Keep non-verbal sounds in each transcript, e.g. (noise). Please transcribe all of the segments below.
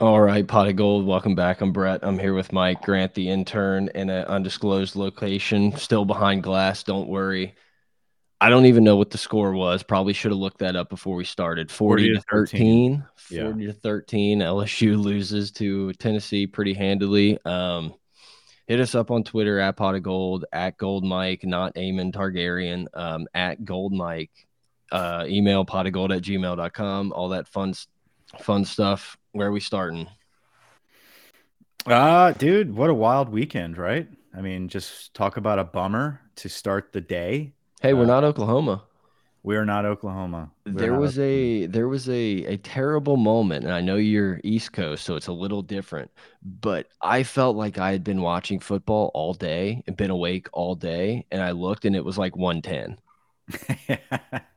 All right, Pod of Geauxld. Welcome back. I'm Brett. I'm here with Mike Grant, the intern, in an undisclosed location, still behind glass. Don't worry. I don't even know what the score was. Probably should have looked that up before we started. 40, 40 to 13. 13 40 yeah. to 13. LSU (laughs) loses to Tennessee pretty handily. Um, hit us up on Twitter at Pod of Geauxld, at gold mike, not Aemond Targaryen, um, at gold mike. Uh, email Pod of Geauxld at gmail.com. All that fun, fun stuff. Where are we starting? Uh, dude, what a wild weekend, right? I mean, just talk about a bummer to start the day. Hey, we're uh, not Oklahoma. We are not Oklahoma. We're there not was Oklahoma. a there was a a terrible moment, and I know you're East Coast, so it's a little different. But I felt like I had been watching football all day and been awake all day, and I looked and it was like 110. (laughs)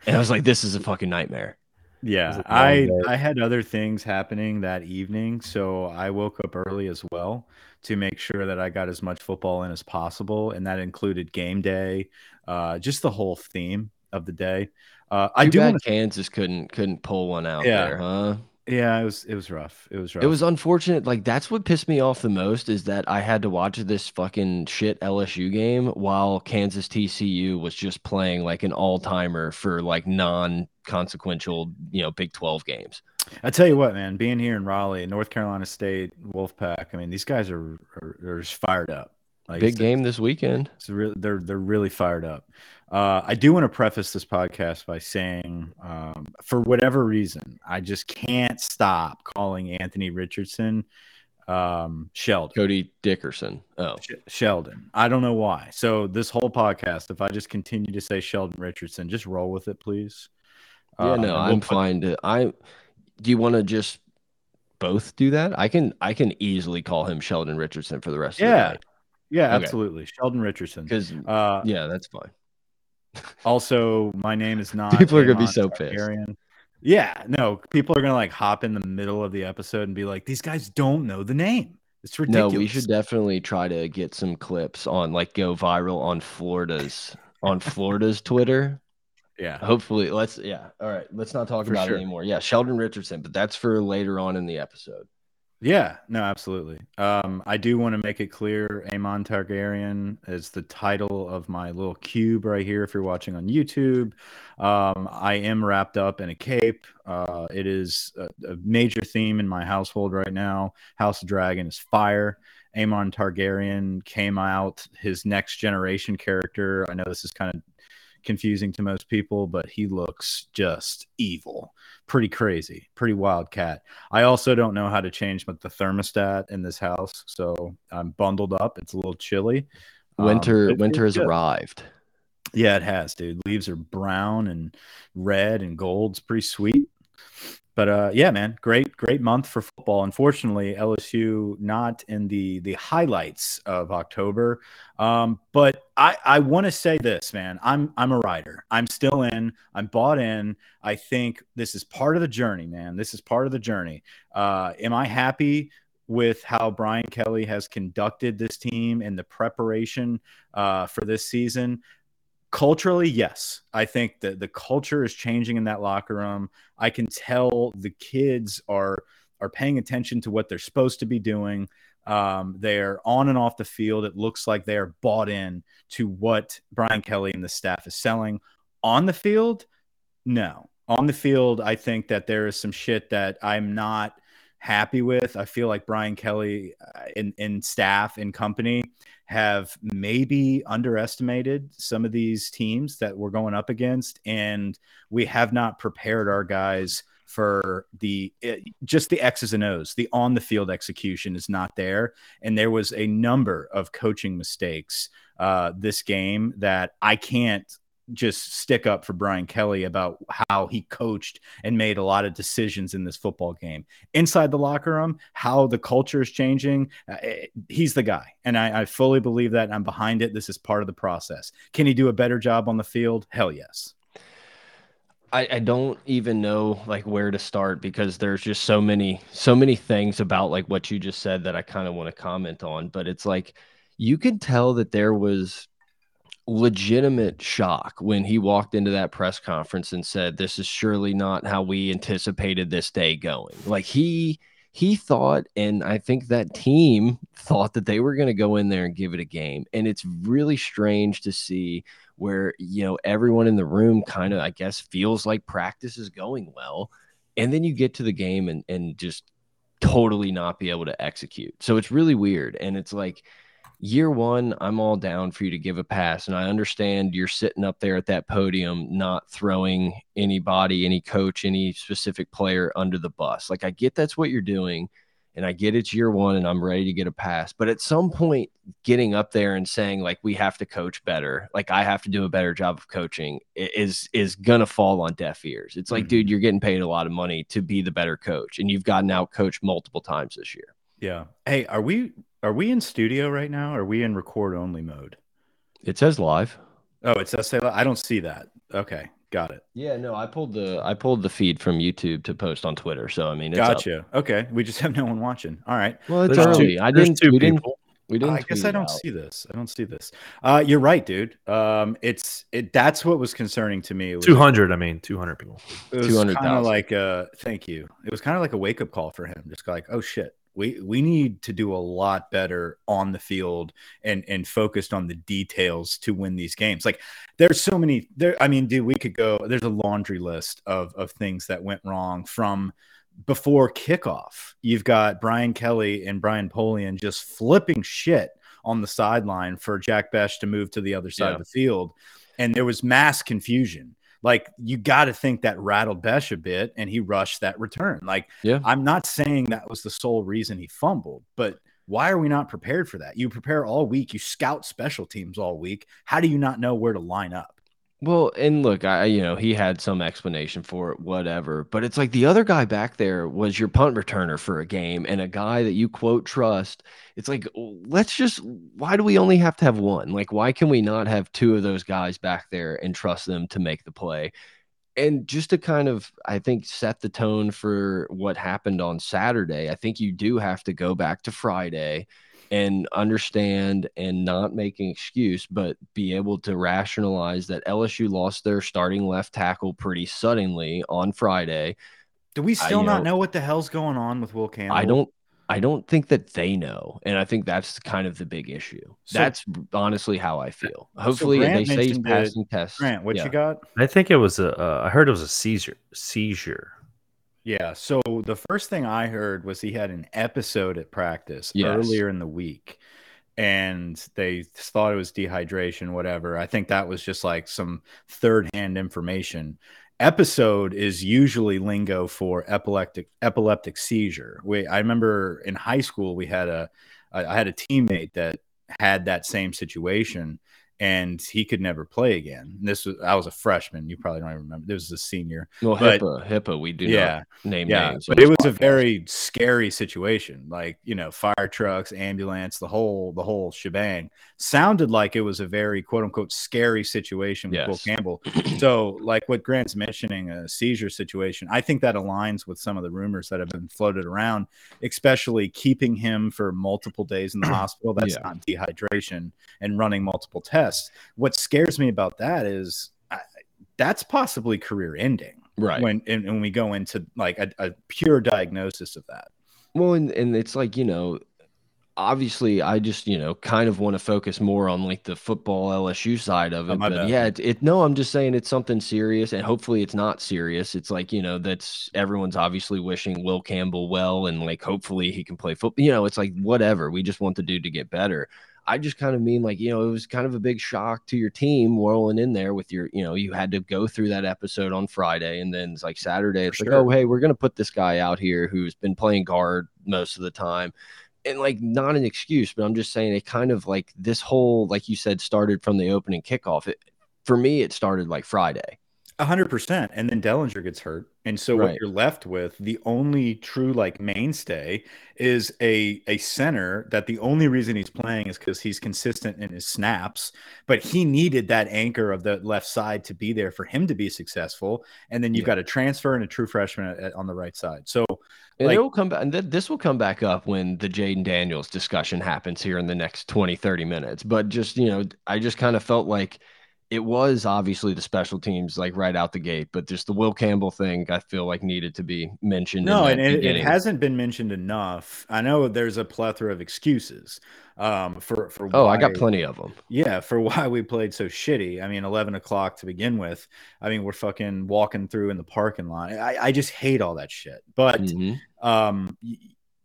and I was like, "This is a fucking nightmare." Yeah, I I had other things happening that evening, so I woke up early as well to make sure that I got as much football in as possible, and that included game day, uh, just the whole theme of the day. Uh, I do wanna... Kansas couldn't couldn't pull one out yeah. there, huh? Yeah, it was it was rough. It was rough. It was unfortunate. Like that's what pissed me off the most is that I had to watch this fucking shit LSU game while Kansas TCU was just playing like an all timer for like non consequential, you know, Big Twelve games. I tell you what, man, being here in Raleigh, North Carolina State, Wolfpack. I mean, these guys are are, are just fired up. Like big game this weekend. It's really, they're they're really fired up. Uh, I do want to preface this podcast by saying, um, for whatever reason, I just can't stop calling Anthony Richardson um, Sheldon. Cody Dickerson. Oh, Sh Sheldon. I don't know why. So this whole podcast, if I just continue to say Sheldon Richardson, just roll with it, please. Yeah, uh, no, I'm fine. To, I. Do you want to just both do that? I can. I can easily call him Sheldon Richardson for the rest yeah. of the day. Yeah, okay. absolutely. Sheldon Richardson. Because uh, yeah, that's fine also, my name is not. People are gonna be so pissed. Yeah, no, people are gonna like hop in the middle of the episode and be like, "These guys don't know the name." It's ridiculous. No, we should definitely try to get some clips on like go viral on Florida's on Florida's Twitter. Yeah. Hopefully, let's yeah. All right, let's not talk for about sure. it anymore. Yeah, Sheldon Richardson, but that's for later on in the episode. Yeah, no, absolutely. Um, I do want to make it clear Aemond Targaryen is the title of my little cube right here. If you're watching on YouTube, um, I am wrapped up in a cape. Uh, it is a, a, major theme in my household right now. House of Dragon is fire. Aemond Targaryen came out, his next generation character. I know this is kind of confusing to most people, but he looks just evil. Pretty crazy, pretty wild cat. I also don't know how to change the thermostat in this house, so I'm bundled up. It's a little chilly. Winter um, winter has arrived. Yeah, it has, dude. Leaves are brown and red and gold. It's pretty sweet but uh, yeah, man, great, great month for football. Unfortunately, LSU not in the the highlights of October. Um, but I I want to say this, man. I'm I'm a rider. I'm still in. I'm bought in. I think this is part of the journey, man. This is part of the journey. Uh, am I happy? With how Brian Kelly has conducted this team and the preparation uh, for this season, culturally yes. I think that the culture is changing in that locker room. I can tell the kids are are paying attention to what they're supposed to be doing. Um, they're on and off the field. It looks like they are bought in to what brian kelly and the staff is selling. On the field no. On the field i think that there is some shit that i'm not happy with. I feel like Brian Kelly and, uh, and staff and company have maybe underestimated some of these teams that we're going up against, and we have not prepared our guys for the eh, just the X's and O's. The on the field execution is not there, and there was a number of coaching mistakes uh, this game that I can't just stick up for Brian Kelly about how he coached and made a lot of decisions in this football game. Inside the locker room, how the culture is changing, uh, eh, he's the guy. And I, I, fully believe that. I'm behind it. This is part of the process. Can he do a better job on the field? Hell yes. I, I don't even know like where to start because there's just so many so many things about like what you just said that I kind of want to comment on. But it's like you can tell that there was legitimate shock when he walked into that press conference and said, This is surely not how we anticipated this day going. Like he he thought, and I think that team (laughs) thought that they were going to go in there and give it a game. And it's really strange to see where, you know, everyone in the room kind of, I guess, feels like practice is going well. And then you get to the game and, and just totally not be able to execute. So it's really weird. And it's like, year one, I'm all down for you to give a pass. And I understand you're sitting up there at that podium, not throwing anybody, any coach, any specific player under the bus. Like, I get that's what you're doing. And I get it's year one and I'm ready to get a pass. But at some point, getting up there and saying, like, we have to coach better, like, I have to do a better job of coaching is, is going to fall on deaf ears. It's like, mm -hmm. dude, you're getting paid a lot of money to be the better coach. And you've gotten out coached multiple times this year. Yeah. Hey, are we are we in studio right now? are we in record only mode? It says live. Oh, it says say live. I don't see that. Okay, got it. Yeah, no, I pulled the I pulled the feed from YouTube to post on Twitter. So I mean, gotcha. Up. Okay, we just have no one watching. All right. Well, it's there's early. Two, I didn't. Two we people. didn't. We didn't. I guess I don't out. see this. I don't see this. Uh, you're right, dude. Um, it's it. That's what was concerning to me. Two hundred. I mean, two hundred people. It was kind of like uh, thank you. It was kind of like a wake up call for him. Just like, oh shit, we we need to do a lot better on the field and and focused on the details to win these games. Like there's so many there i mean dude we could go there's a laundry list of of things that went wrong from before kickoff. You've got brian kelly and brian polian just flipping shit on the sideline for jack bech to move to the other side yeah. of the field. And there was mass confusion like you got to think that rattled Bech a bit and he rushed that return. Like, yeah, I'm not saying that was the sole reason he fumbled, but why are we not prepared for that? You prepare all week, you scout special teams all week. How do you not know where to line up? Well, and look, I you know he had some explanation for it, whatever. But it's like the other guy back there was your punt returner for a game, and a guy that you quote trust. It's like let's just why do we only have to have one? Like why can we not have two of those guys back there and trust them to make the play? And just to kind of, I think, set the tone for what happened on Saturday, I think you do have to go back to Friday and understand and not make an excuse, but be able to rationalize that LSU lost their starting left tackle pretty suddenly on Friday. Do we still I, not know, know, what the hell's going on with Will Campbell? I don't. I don't think that they know, and I think that's kind of the big issue. So, that's honestly how I feel. Hopefully, so they say he's passing tests. Grant, what yeah. you got? I think it was a. Uh, I heard it was a seizure. Seizure. Yeah. So the first thing I heard was he had an episode at practice yes. earlier in the week and they thought it was dehydration, whatever. I think that was just like some third hand information. Episode is usually lingo for epileptic epileptic seizure. We I remember in high school we had a I had a teammate that had that same situation and he could never play again. And this was I was a freshman. You probably don't even remember. This was a senior. Well, but, HIPAA, HIPAA, we do yeah, name yeah, names. But it was podcast. a very scary situation. Like you know, fire trucks, ambulance, the whole the whole shebang. Sounded like it was a very quote unquote scary situation with yes. Will Campbell. (clears throat) so, like what Grant's mentioning, a seizure situation. I think that aligns with some of the rumors that have been floated around, especially keeping him for multiple days in the (clears throat) hospital. That's yeah. not dehydration and running multiple tests what scares me about that is I, that's possibly career ending. Right. When and, when we go into like a, a pure diagnosis of that. Well, and, and it's like, you know, obviously I just, you know, kind of want to focus more on like the football LSU side of oh, it. Oh, but yeah, it, it, no, I'm just saying it's something serious and hopefully it's not serious. It's like, you know, that's everyone's obviously wishing Will Campbell well and like hopefully he can play football. You know, it's like whatever. We just want the dude to get better. I just kind of mean like, you know, it was kind of a big shock to your team rolling in there with your, you know, you had to go through that episode on Friday and then it's like Saturday, it's For like, sure. oh, hey, we're going to put this guy out here who's been playing guard most of the time. And like, not an excuse, but I'm just saying it kind of like this whole, like you said, started from the opening kickoff. It, for me, it started like Friday hundred percent. And then Dellinger gets hurt. And so right. what you're left with, the only true like mainstay is a a center that the only reason he's playing is because he's consistent in his snaps. But he needed that anchor of the left side to be there for him to be successful. And then you've yeah. got a transfer and a true freshman at, at, on the right side. So and like, it will come back and th this will come back up when the Jayden Daniels discussion happens here in the next 20, 30 minutes. But just, you know, I just kind of felt like it was obviously the special teams like right out the gate, but just the Will Campbell thing I feel like needed to be mentioned. No, and it, it, hasn't been mentioned enough. I know there's a plethora of excuses um, for for. Oh, why, I got plenty of them. Yeah, for (laughs) why we played so shitty. I mean, eleven o'clock to begin with. I mean, we're fucking walking through in the parking lot. I, I just hate all that shit. But mm -hmm. um,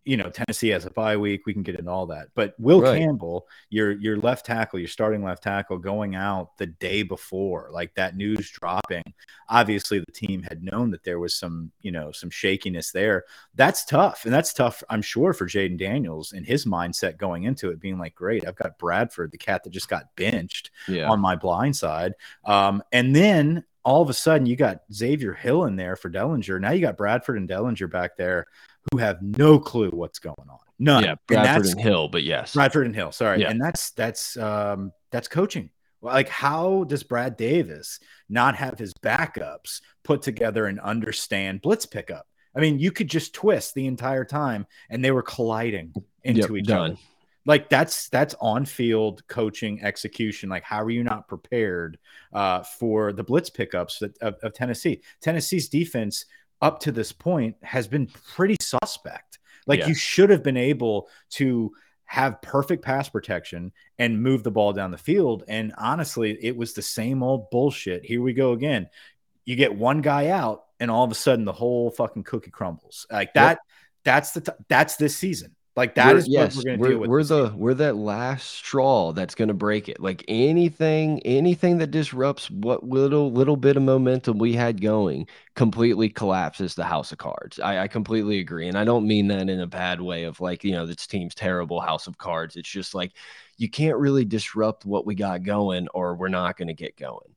you know Tennessee has a bye week. We can get into all that. But Will right. Campbell, your your left tackle, your starting left tackle, going out the day before, like that news dropping. Obviously, the team had known that there was some you know some shakiness there. That's tough, and that's tough. I'm sure for Jayden Daniels and his mindset going into it, being like, great, I've got Bradford, the cat that just got benched yeah. on my blind side, um, and then all of a sudden you got Xavier Hill in there for Dellinger. Now you got Bradford and Dellinger back there who have no clue what's going on. None. Yeah, Bradford and, and Hill, but yes, Bradford and Hill. Sorry, yeah. and that's that's um, that's coaching. Like, how does Brad Davis not have his backups put together and understand blitz pickup? I mean, you could just twist the entire time, and they were colliding into yep, each done. other. Like that's that's on field coaching execution. Like, how are you not prepared uh, for the blitz pickups of, of Tennessee? Tennessee's defense up to this point has been pretty suspect. Like yeah. you should have been able to have perfect pass protection and move the ball down the field. And honestly, it was the same old bullshit. Here we go again. You get one guy out, and all of a sudden the whole fucking cookie crumbles. Like that. Yep. That's the that's this season. Like that we're, is yes, what we're with. We're the we're that last straw that's gonna break it. Like anything, anything that disrupts what little little bit of momentum we had going completely collapses the house of cards. I, I completely agree. And I don't mean that in a bad way of like, you know, this team's terrible house of cards. It's just like you can't really disrupt what we got going or we're not gonna get going.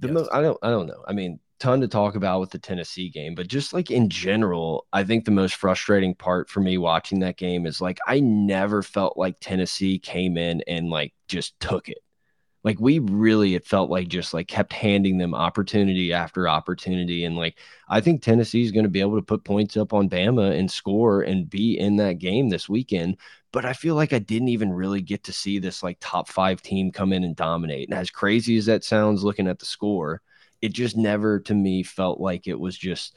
The yes. most I don't I don't know. I mean, ton to talk about with the Tennessee game, but just like in general, I think the most frustrating part for me watching that game is like I never felt like Tennessee came in and like just took it. Like we really it felt like just like kept handing them opportunity after opportunity and like I think Tennessee is going to be able to put points up on Bama and score and be in that game this weekend, but I feel like I didn't even really get to see this like top 5 team come in and dominate. And as crazy as that sounds looking at the score, it just never to me felt like it was just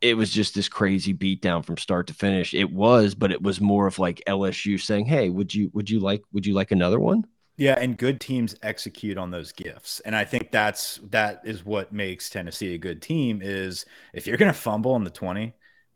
it was just this crazy beatdown from start to finish. It was, but it was more of like LSU saying, "Hey, would you would you like would you like another one?" Yeah, and good teams execute on those gifts. And I think that's that is what makes Tennessee a good team is if you're going to fumble in the 20,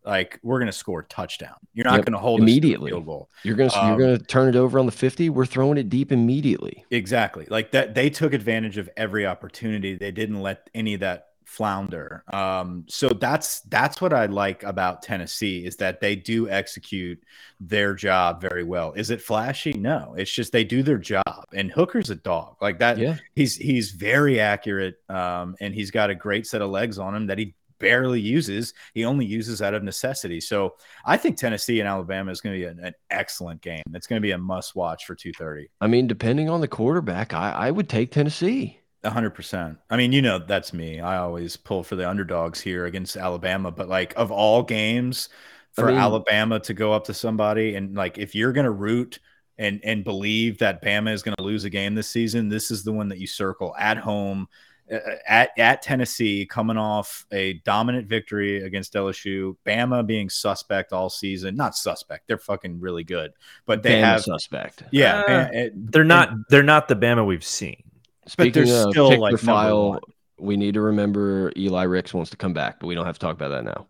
like we're going to score a touchdown. You're not yep. going to hold immediately. field goal. You're going to um, you're going to turn it over on the 50. We're throwing it deep immediately. Exactly. Like that they took advantage of every opportunity. They didn't let any of that flounder. Um, so that's that's what I like about Tennessee is that they do execute their job very well. Is it flashy? No, it's just they do their job. And Hooker's a dog like that. Yeah. He's he's very accurate, um, and he's got a great set of legs on him that he barely uses. He only uses out of necessity. So I think Tennessee and Alabama is going to be an, an excellent game. It's going to be a must watch for 2:30. I mean, depending on the quarterback, I, I would take Tennessee. hundred percent. I mean, you know, that's me. I always pull for the underdogs here against Alabama. But like of all games for I mean, Alabama to go up to somebody and like if you're gonna root and and believe that Bama is going to lose a game this season, this is the one that you circle at home at at Tennessee, coming off a dominant victory against LSU. Bama being suspect all season, not suspect. They're fucking really good, but they Bama have suspect. Yeah, uh, and, they're not. And, they're not the Bama we've seen. Speaking but they're of still pick like the file. We need to remember Eli Ricks wants to come back, but we don't have to talk about that now.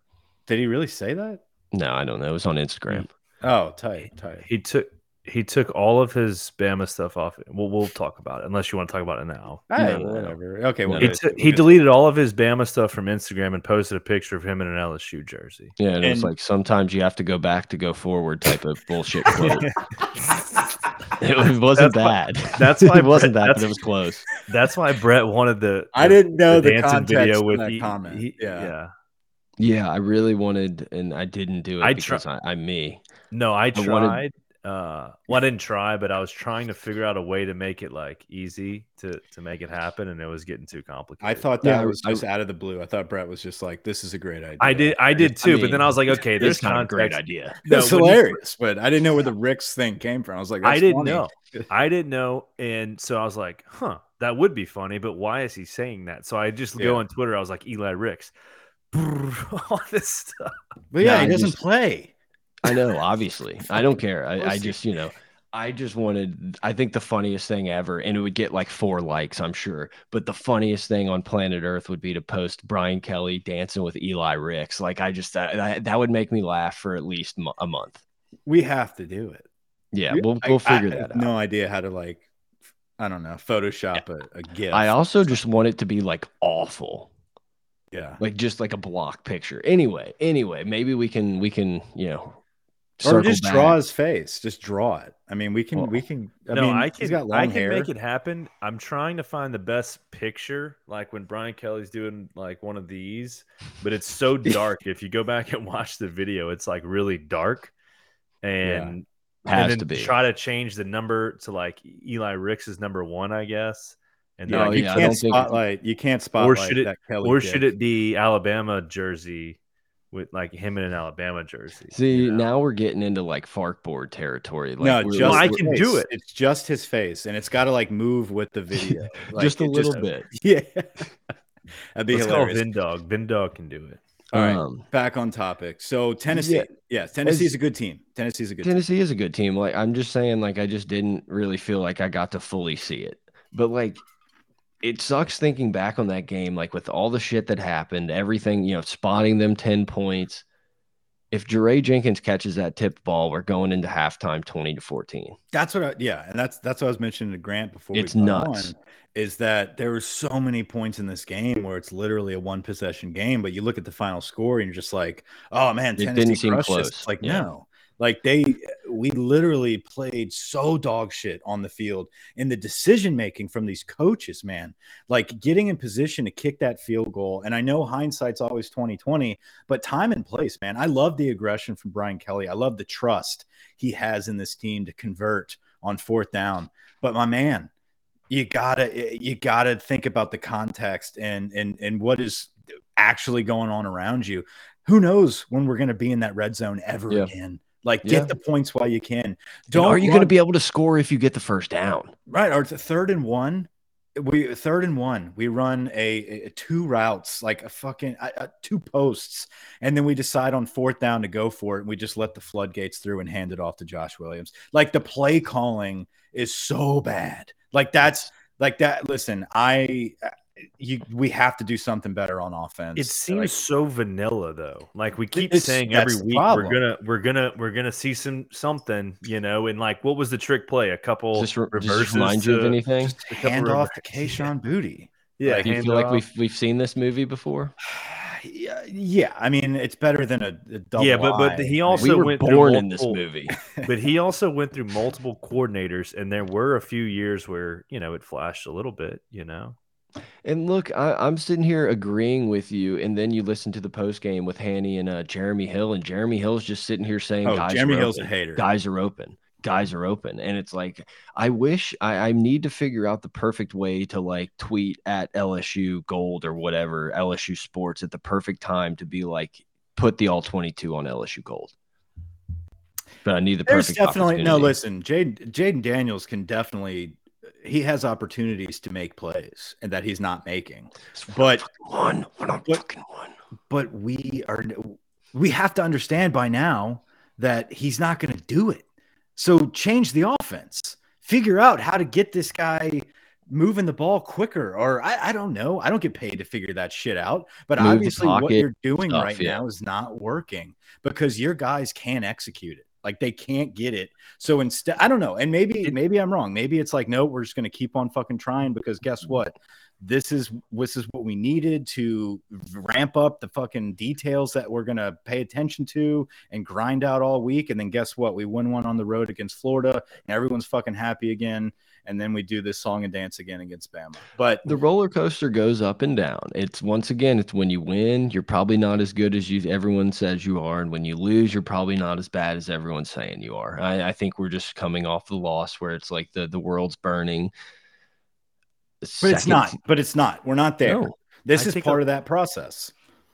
Did he really say that? No, I don't know. It was on Instagram. Oh, tight, tight. He took he took all of his Bama stuff off. Well, we'll talk about it unless you want to talk about it now. no, whatever. Okay. Well, he, he deleted all of his Bama stuff from Instagram and posted a picture of him in an LSU jersey. Yeah, and, and it's like sometimes you have to go back to go forward type of bullshit (laughs) quote. (laughs) it wasn't that's bad. (laughs) Why, that's why it wasn't that, but it was close. That's why Brett wanted the. the I didn't know the, the context video with that he, comment. He, yeah. yeah. Yeah, I really wanted, and I didn't do it I because I, I'm me. No, I tried. Wanted, uh well i didn't try but i was trying to figure out a way to make it like easy to to make it happen and it was getting too complicated i thought that yeah, was just out of the blue i thought brett was just like this is a great idea i did i did too I mean, but then i was like okay this is not a great idea that's no, hilarious you, but i didn't know where the ricks thing came from i was like i didn't funny. know (laughs) i didn't know and so i was like huh that would be funny, but why is he saying that? So I just go on Twitter. I was like, Eli Ricks, (laughs) all this stuff. But yeah, Nah, he doesn't just- play. I know, obviously. I don't care. I, I just, you know, I just wanted, I think the funniest thing ever, and it would get like four likes, I'm sure. But the funniest thing on planet Earth would be to post Brian Kelly dancing with Eli Ricks. Like, I just, that, that, would make me laugh for at least a month. We have to do it. Yeah, We- we'll, we'll figure I that out. No idea how to like, I don't know, Photoshop a, a GIF. I also just want it to be like awful, yeah. like just like a block picture. Anyway, anyway, maybe we can, we can, you know, Or just back. draw his face. Just draw it. I mean, we can. Well, we can. I no, mean, I he's can. got long I can hair. make it happen. I'm trying to find the best picture, like when Brian Kelly's doing like one of these, but it's so (laughs) dark. if you go back and watch the video, it's like really dark, and Has and then to be. try to change the number to like Eli Ricks is number one, I guess. And Yeah, No, then, you yeah, can't don't think- spotlight. You can't spotlight should it- that Kelly. or should it be Alabama jersey with like him in an Alabama jersey? See, you know? now we're getting into like fark board territory. Like, no, we're- just I can do it. It's just his face, and it's got to like move with the (laughs) video, Like, just a it little bit. (laughs) Yeah, that'd be Let's call hilarious. Vin Dog. Vin Dog can do it. All right, Um, back on topic. So Tennessee, Yeah. yeah, Tennessee's a good team. Tennessee's a good team. Tennessee is a good team. Like I'm just saying, like I just didn't really feel like I got to fully see it. But like it sucks thinking back on that game, like with all the shit that happened, everything, you know, spotting them 10 points. If Jaray Jenkins catches that tip ball, we're going into halftime 20 to 14. That's what I, yeah, and that's that's what I was mentioning to Grant before. It's we nuts. on, is that there were so many points in this game where it's literally a one possession game, but you look at the final score and you're just like, oh man, It Tennessee didn't seem close. It's like Yeah. no, like they we literally played so dog shit on the field in the decision making from these coaches, man. Like getting in position to kick that field goal. And I know hindsight's always 2020, but time and place, man. I love the aggression from Brian Kelly. I love the trust he has in this team to convert on fourth down. But my man, you gotta eh, you gotta think about the context and and and what is actually going on around you. Who knows when we're gonna be in that red zone ever Yeah. again? Like Yeah. get the points while you can. Don't, Don't are you going to be able to score if you get the first down? right or it's a third and one we third and one we run a, a two routes like a fucking uh, uh, two posts and then we decide on fourth down to go for it and we just let the floodgates through and hand it off to josh williams like the play calling is so bad like that's like that listen i you we have to do something better on offense It seems Like, so vanilla though. Like we keep saying every week problem. we're gonna we're gonna we're gonna see some something, you know, and like what was the trick play? A couple Does this, re- reverses remind you of anything? just a couple hand off to reverse- Kayshon Boutte. Yeah, Like, Do you hand feel like off. we've we've seen this movie before? (sighs) yeah, yeah, I mean it's better than a, a double. Yeah, but- but he also we went through born in this movie. (laughs) (laughs) but he also went through multiple coordinators, and there were a few years where you know it flashed a little bit. You know, And look, I, I'm sitting here agreeing with you, and then you listen to the post game with Hanny and uh, Jeremy Hill, and Jeremy Hill's just sitting here saying, oh, "Guys, Jeremy are Hill's a open. hater. Guys are open. Guys are open." And it's like, I wish I, I need to figure out the perfect way to like tweet at LSU Gold or whatever LSU Sports at the perfect time to be like, put the all 22 on LSU Gold. But I need the There's perfect. definitely no. Listen, Jade Jayden Daniels can definitely. He has opportunities to make plays, and that he's not making. But- one, one on but- fucking one. But we are. We have to understand by now that he's not going to do it. So change the offense. Figure out how to get this guy moving the ball quicker, or I, I don't know. I don't get paid to figure that shit out. But Move obviously, what you're doing stuff, right yeah. now is not working because your guys can't execute it. Like they can't get it. So instead, I don't know. And maybe, maybe I'm wrong. Maybe it's like, no, we're just going to keep on fucking trying because guess what? This is this is what we needed to ramp up the fucking details that we're going to pay attention to and grind out all week. And then guess what? We win one on the road against Florida, and everyone's fucking happy again. And then we do this song and dance again against Bama. But the roller coaster goes up and down. It's once again, it's when you win, you're probably not as good as you everyone says you are, and when you lose, you're probably not as bad as everyone's saying you are. I, I think we're just coming off the loss where it's like the the world's burning. but it's not. But it's not. We're not there. No, This I is part a- of that process.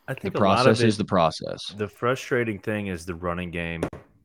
I the think a lot of process it, is the process. the frustrating thing is the running game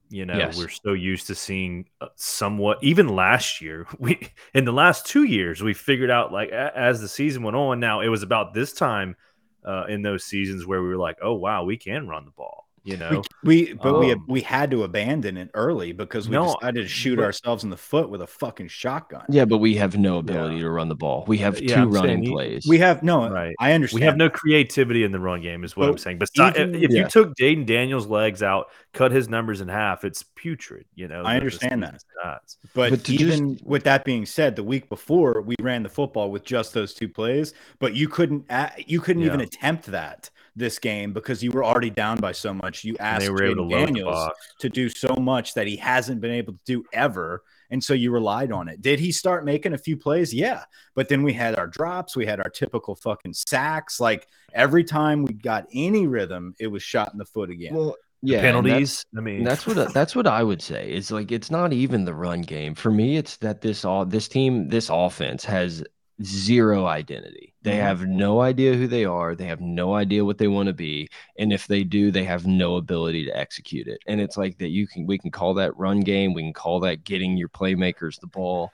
You know, Yes. we're so used to seeing uh, somewhat. Even last year, (laughs) we in the last two years, we figured out like a, as the season went on. Now it was about this time uh, in those seasons where we were like, oh wow, we can run the ball. You know, We, we but we Um, we had to abandon it early because we No, decided to shoot but- ourselves in the foot with a fucking shotgun. Yeah, but we have no ability to run the ball. We have Yeah, 2 I'm running you- plays. We have no. Right. I understand. we have no creativity in the run game, is what I'm saying. But even- if Yeah. you took Jayden Daniels' legs out, cut his numbers in half, it's putrid. You know, I the- the understand that stats. But, But to just- even with that being said, the week before we ran the football with just those two plays, but you couldn't you couldn't even attempt that this game because you were already down by so much. You asked they to Jayden Daniels to do so much that he hasn't been able to do ever. And so you relied on it. Did he start making a few plays? Yeah. But then we had our drops, we had our typical fucking sacks. Like every time we got any rhythm, it was shot in the foot again. well, yeah, and penalties. I mean, that's what that's what I would say. It's like it's not even the run game for me. It's that this all this team this offense has zero identity. They Mhm. have no idea who they are. They have no idea what they want to be, and if they do, they have no ability to execute it. And it's like that. You can we can call that run game. We can call that getting your playmakers the ball.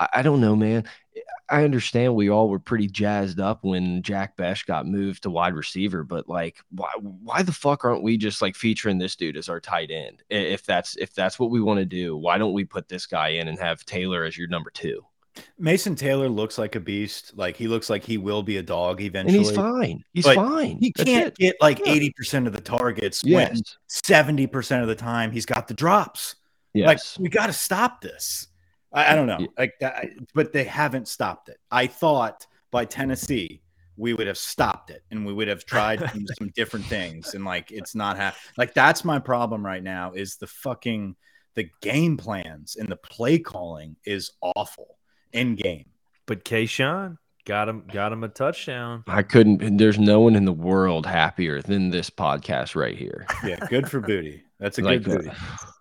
I, I don't know, man. I understand we all were pretty jazzed up when Jack Bech got moved to wide receiver, but like, why why the fuck aren't we just like featuring this dude as our tight end? If that's if that's what we want to do, why don't we put this guy in and have Taylor as your number two? Mason Taylor looks like a beast. Like he looks like he will be a dog And eventually. he's fine. He's But fine. He can't get like Yeah. 80% of the targets when 70% of the time he's got the drops. Yes. Like we got to stop this. I, I don't know. Like that, I- but they haven't stopped it. I thought by Tennessee we would have stopped it and we would have tried some, (laughs) some different things and like it's not happening. Like that's my problem right now is the fucking the game plans and the play calling is awful in game. but Kayshon got him, got him a touchdown. I couldn't. There's no one in the world happier than this podcast right here. Yeah, good for Boutte. That's a like good booty. uh,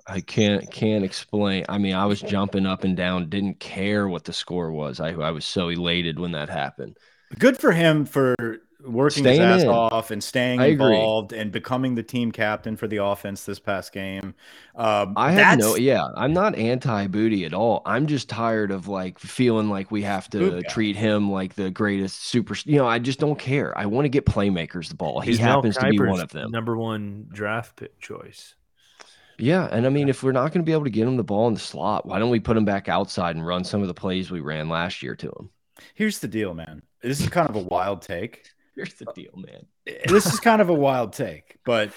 I can't can't explain. I mean, I was jumping up and down, didn't care what the score was. I I was so elated when that happened. good for him for working his ass in. off and staying I agree. involved and becoming the team captain for the offense this past game. Um, I have no, yeah, I'm not anti booty at all. I'm just tired of like feeling like we have to Boot treat him like the greatest super. You know, I just don't care. I want to get playmakers the ball. He He's happens to be one of them. Number one draft pick choice. Yeah, and I mean, if we're not going to be able to get him the ball in the slot, why don't we put him back outside and run some of the plays we ran last year to him? Here's the deal, man. This is kind of a wild take. Here's the deal, man. (laughs) This is kind of a wild take, but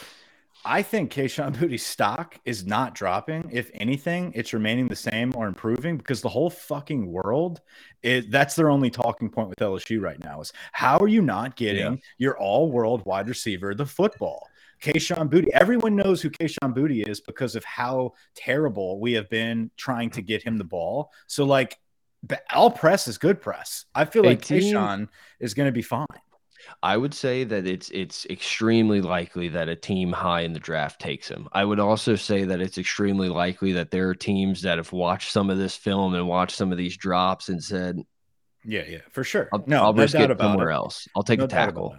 I think Kayshon Boutte's stock is not dropping. If anything, it's remaining the same or improving because the whole fucking world is that's their only talking point with LSU right now is how are you not getting your all world wide receiver the football? Kayshon Boutte. Everyone knows who Kayshon Boutte is because of how terrible we have been trying to get him the ball. So like all press is good press. I feel like 18 Kayshon is going to be fine. I would say that it's it's extremely likely that a team high in the draft takes him. I would also say that it's extremely likely that there are teams that have watched some of this film and watched some of these drops and said, Yeah, yeah, for sure. "I'll, no, I'll no risk it somewhere it. else. I'll take No a tackle."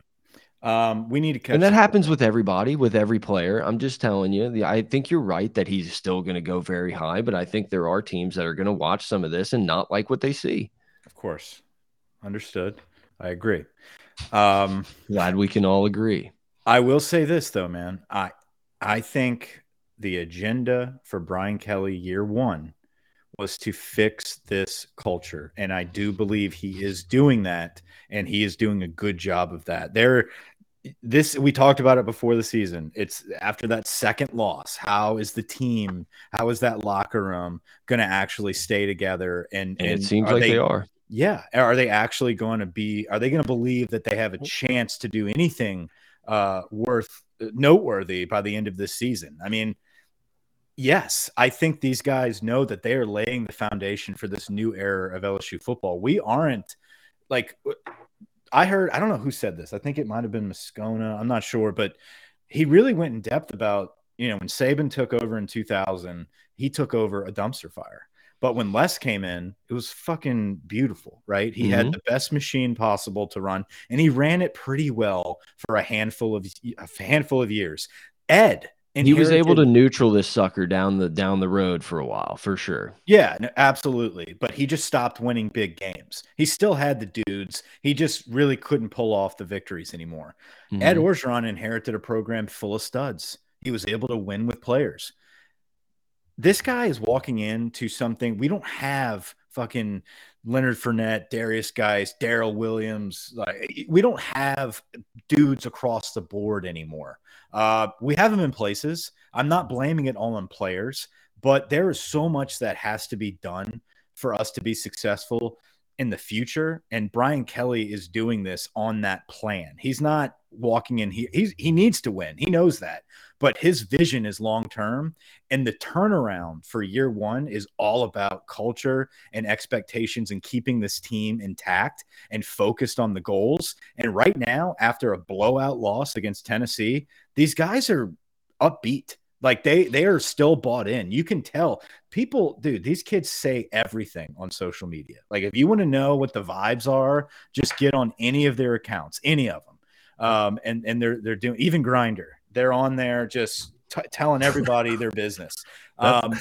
Um, we need to catch And that happens with everybody, with every player. I'm just telling you. The, I think you're right that he's still going to go very high, but I think there are teams that are going to watch some of this and not like what they see. Of course, understood. I agree. Um, Glad we can all agree. I will say this though, man. I I think the agenda for Brian Kelly year one was to fix this culture, and I do believe he is doing that, and he is doing a good job of that. There, this we talked about it before the season. It's after that second loss. How is the team? How is that locker room going to actually stay together? And, And, and it seems are like they, are. Yeah. Are they actually going to be, are they going to believe that they have a chance to do anything uh, worth noteworthy by the end of this season? I mean, yes, I think these guys know that they are laying the foundation for this new era of LSU football. We aren't like, I heard, I don't know who said this. I think it might have been Moscona. I'm not sure, but he really went in depth about, you know, when Saban took over in 2000, he took over a dumpster fire. But when Les came in, it was fucking beautiful, right? He had the best machine possible to run, and he ran it pretty well for a handful of a handful of years. Ed, he was able to neutral this sucker down the down the road for a while, for sure. Yeah, no, absolutely. But he just stopped winning big games. He still had the dudes. He just really couldn't pull off the victories anymore. Ed Mhm. Orgeron inherited a program full of studs. He was able to win with players. This guy is walking into something we don't have fucking Leonard Fournette, Derrius Guice, Darrel Williams. Like we don't have dudes across the board anymore. Uh, we have them in places. I'm not blaming it all on players, but there is so much that has to be done for us to be successful in the future. And Brian Kelly is doing this on that plan. He's not walking in. He he's, he needs to win. He knows that, but his vision is long term. And the turnaround for year one is all about culture and expectations and keeping this team intact and focused on the goals. And right now, after a blowout loss against Tennessee, these guys are upbeat. Like they they are still bought in. You can tell people, dude, these kids say everything on social media. Like if you want to know what the vibes are, just get on any of their accounts, any of them. Um, and and they're they're doing even grinder. They're on there just t- telling everybody their business. (laughs) Um,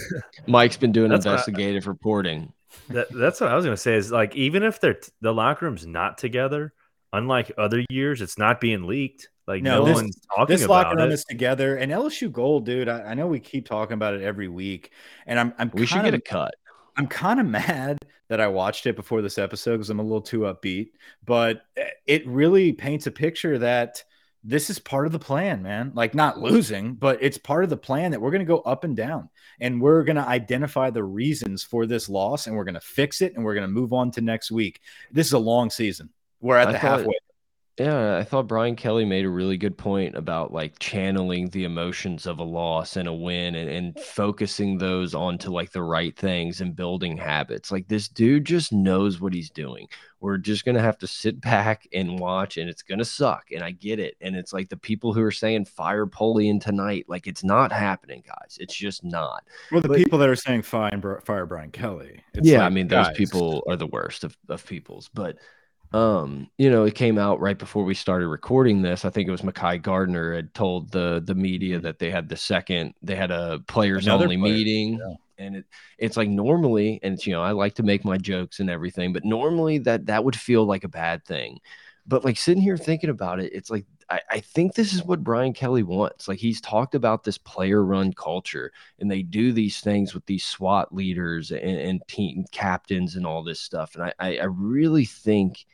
Mike's been doing That's what I- investigative reporting. That, that's what I was gonna say. Is like even if they're the locker room's not together, unlike other years, it's not being leaked. Like No, no, this- one's talking this locker room it. is together, and LSU Gold, dude. I, I know we keep talking about it every week, and I'm I'm We should get a cut. I'm kind of (laughs) mad that I watched it before this episode because I'm a little too upbeat, but eh, it really paints a picture that this is part of the plan, man. Like not losing, but it's part of the plan that we're going to go up and down and we're going to identify the reasons for this loss and we're going to fix it and we're going to move on to next week. This is a long season. We're at I the halfway. Yeah, I thought Brian Kelly made a really good point about like channeling the emotions of a loss and a win and, and focusing those onto like the right things and building habits. Like this dude just knows what he's doing. We're just gonna have to sit back and watch, and it's gonna suck. And I get it. And it's like the people who are saying fire Polian tonight, like it's not happening, guys. It's just not. Well, the but- people that are saying fine, fire Brian Kelly. It's yeah, like, I mean those guys, people are the worst of, of peoples. But um, you know, it came out right before we started recording this. I think it was Mekhi Garner had told the the media that they had the second, they had a players Another only player, meeting. yeah. And it it's like normally, and it's you know, I like to make my jokes and everything, but normally that that would feel like a bad thing. But like sitting here thinking about it, it's like I, I think this is what Brian Kelly wants. Like he's talked about this player run culture, and they do these things with these SWAT leaders and, and team captains and all this stuff. And I, I, I really think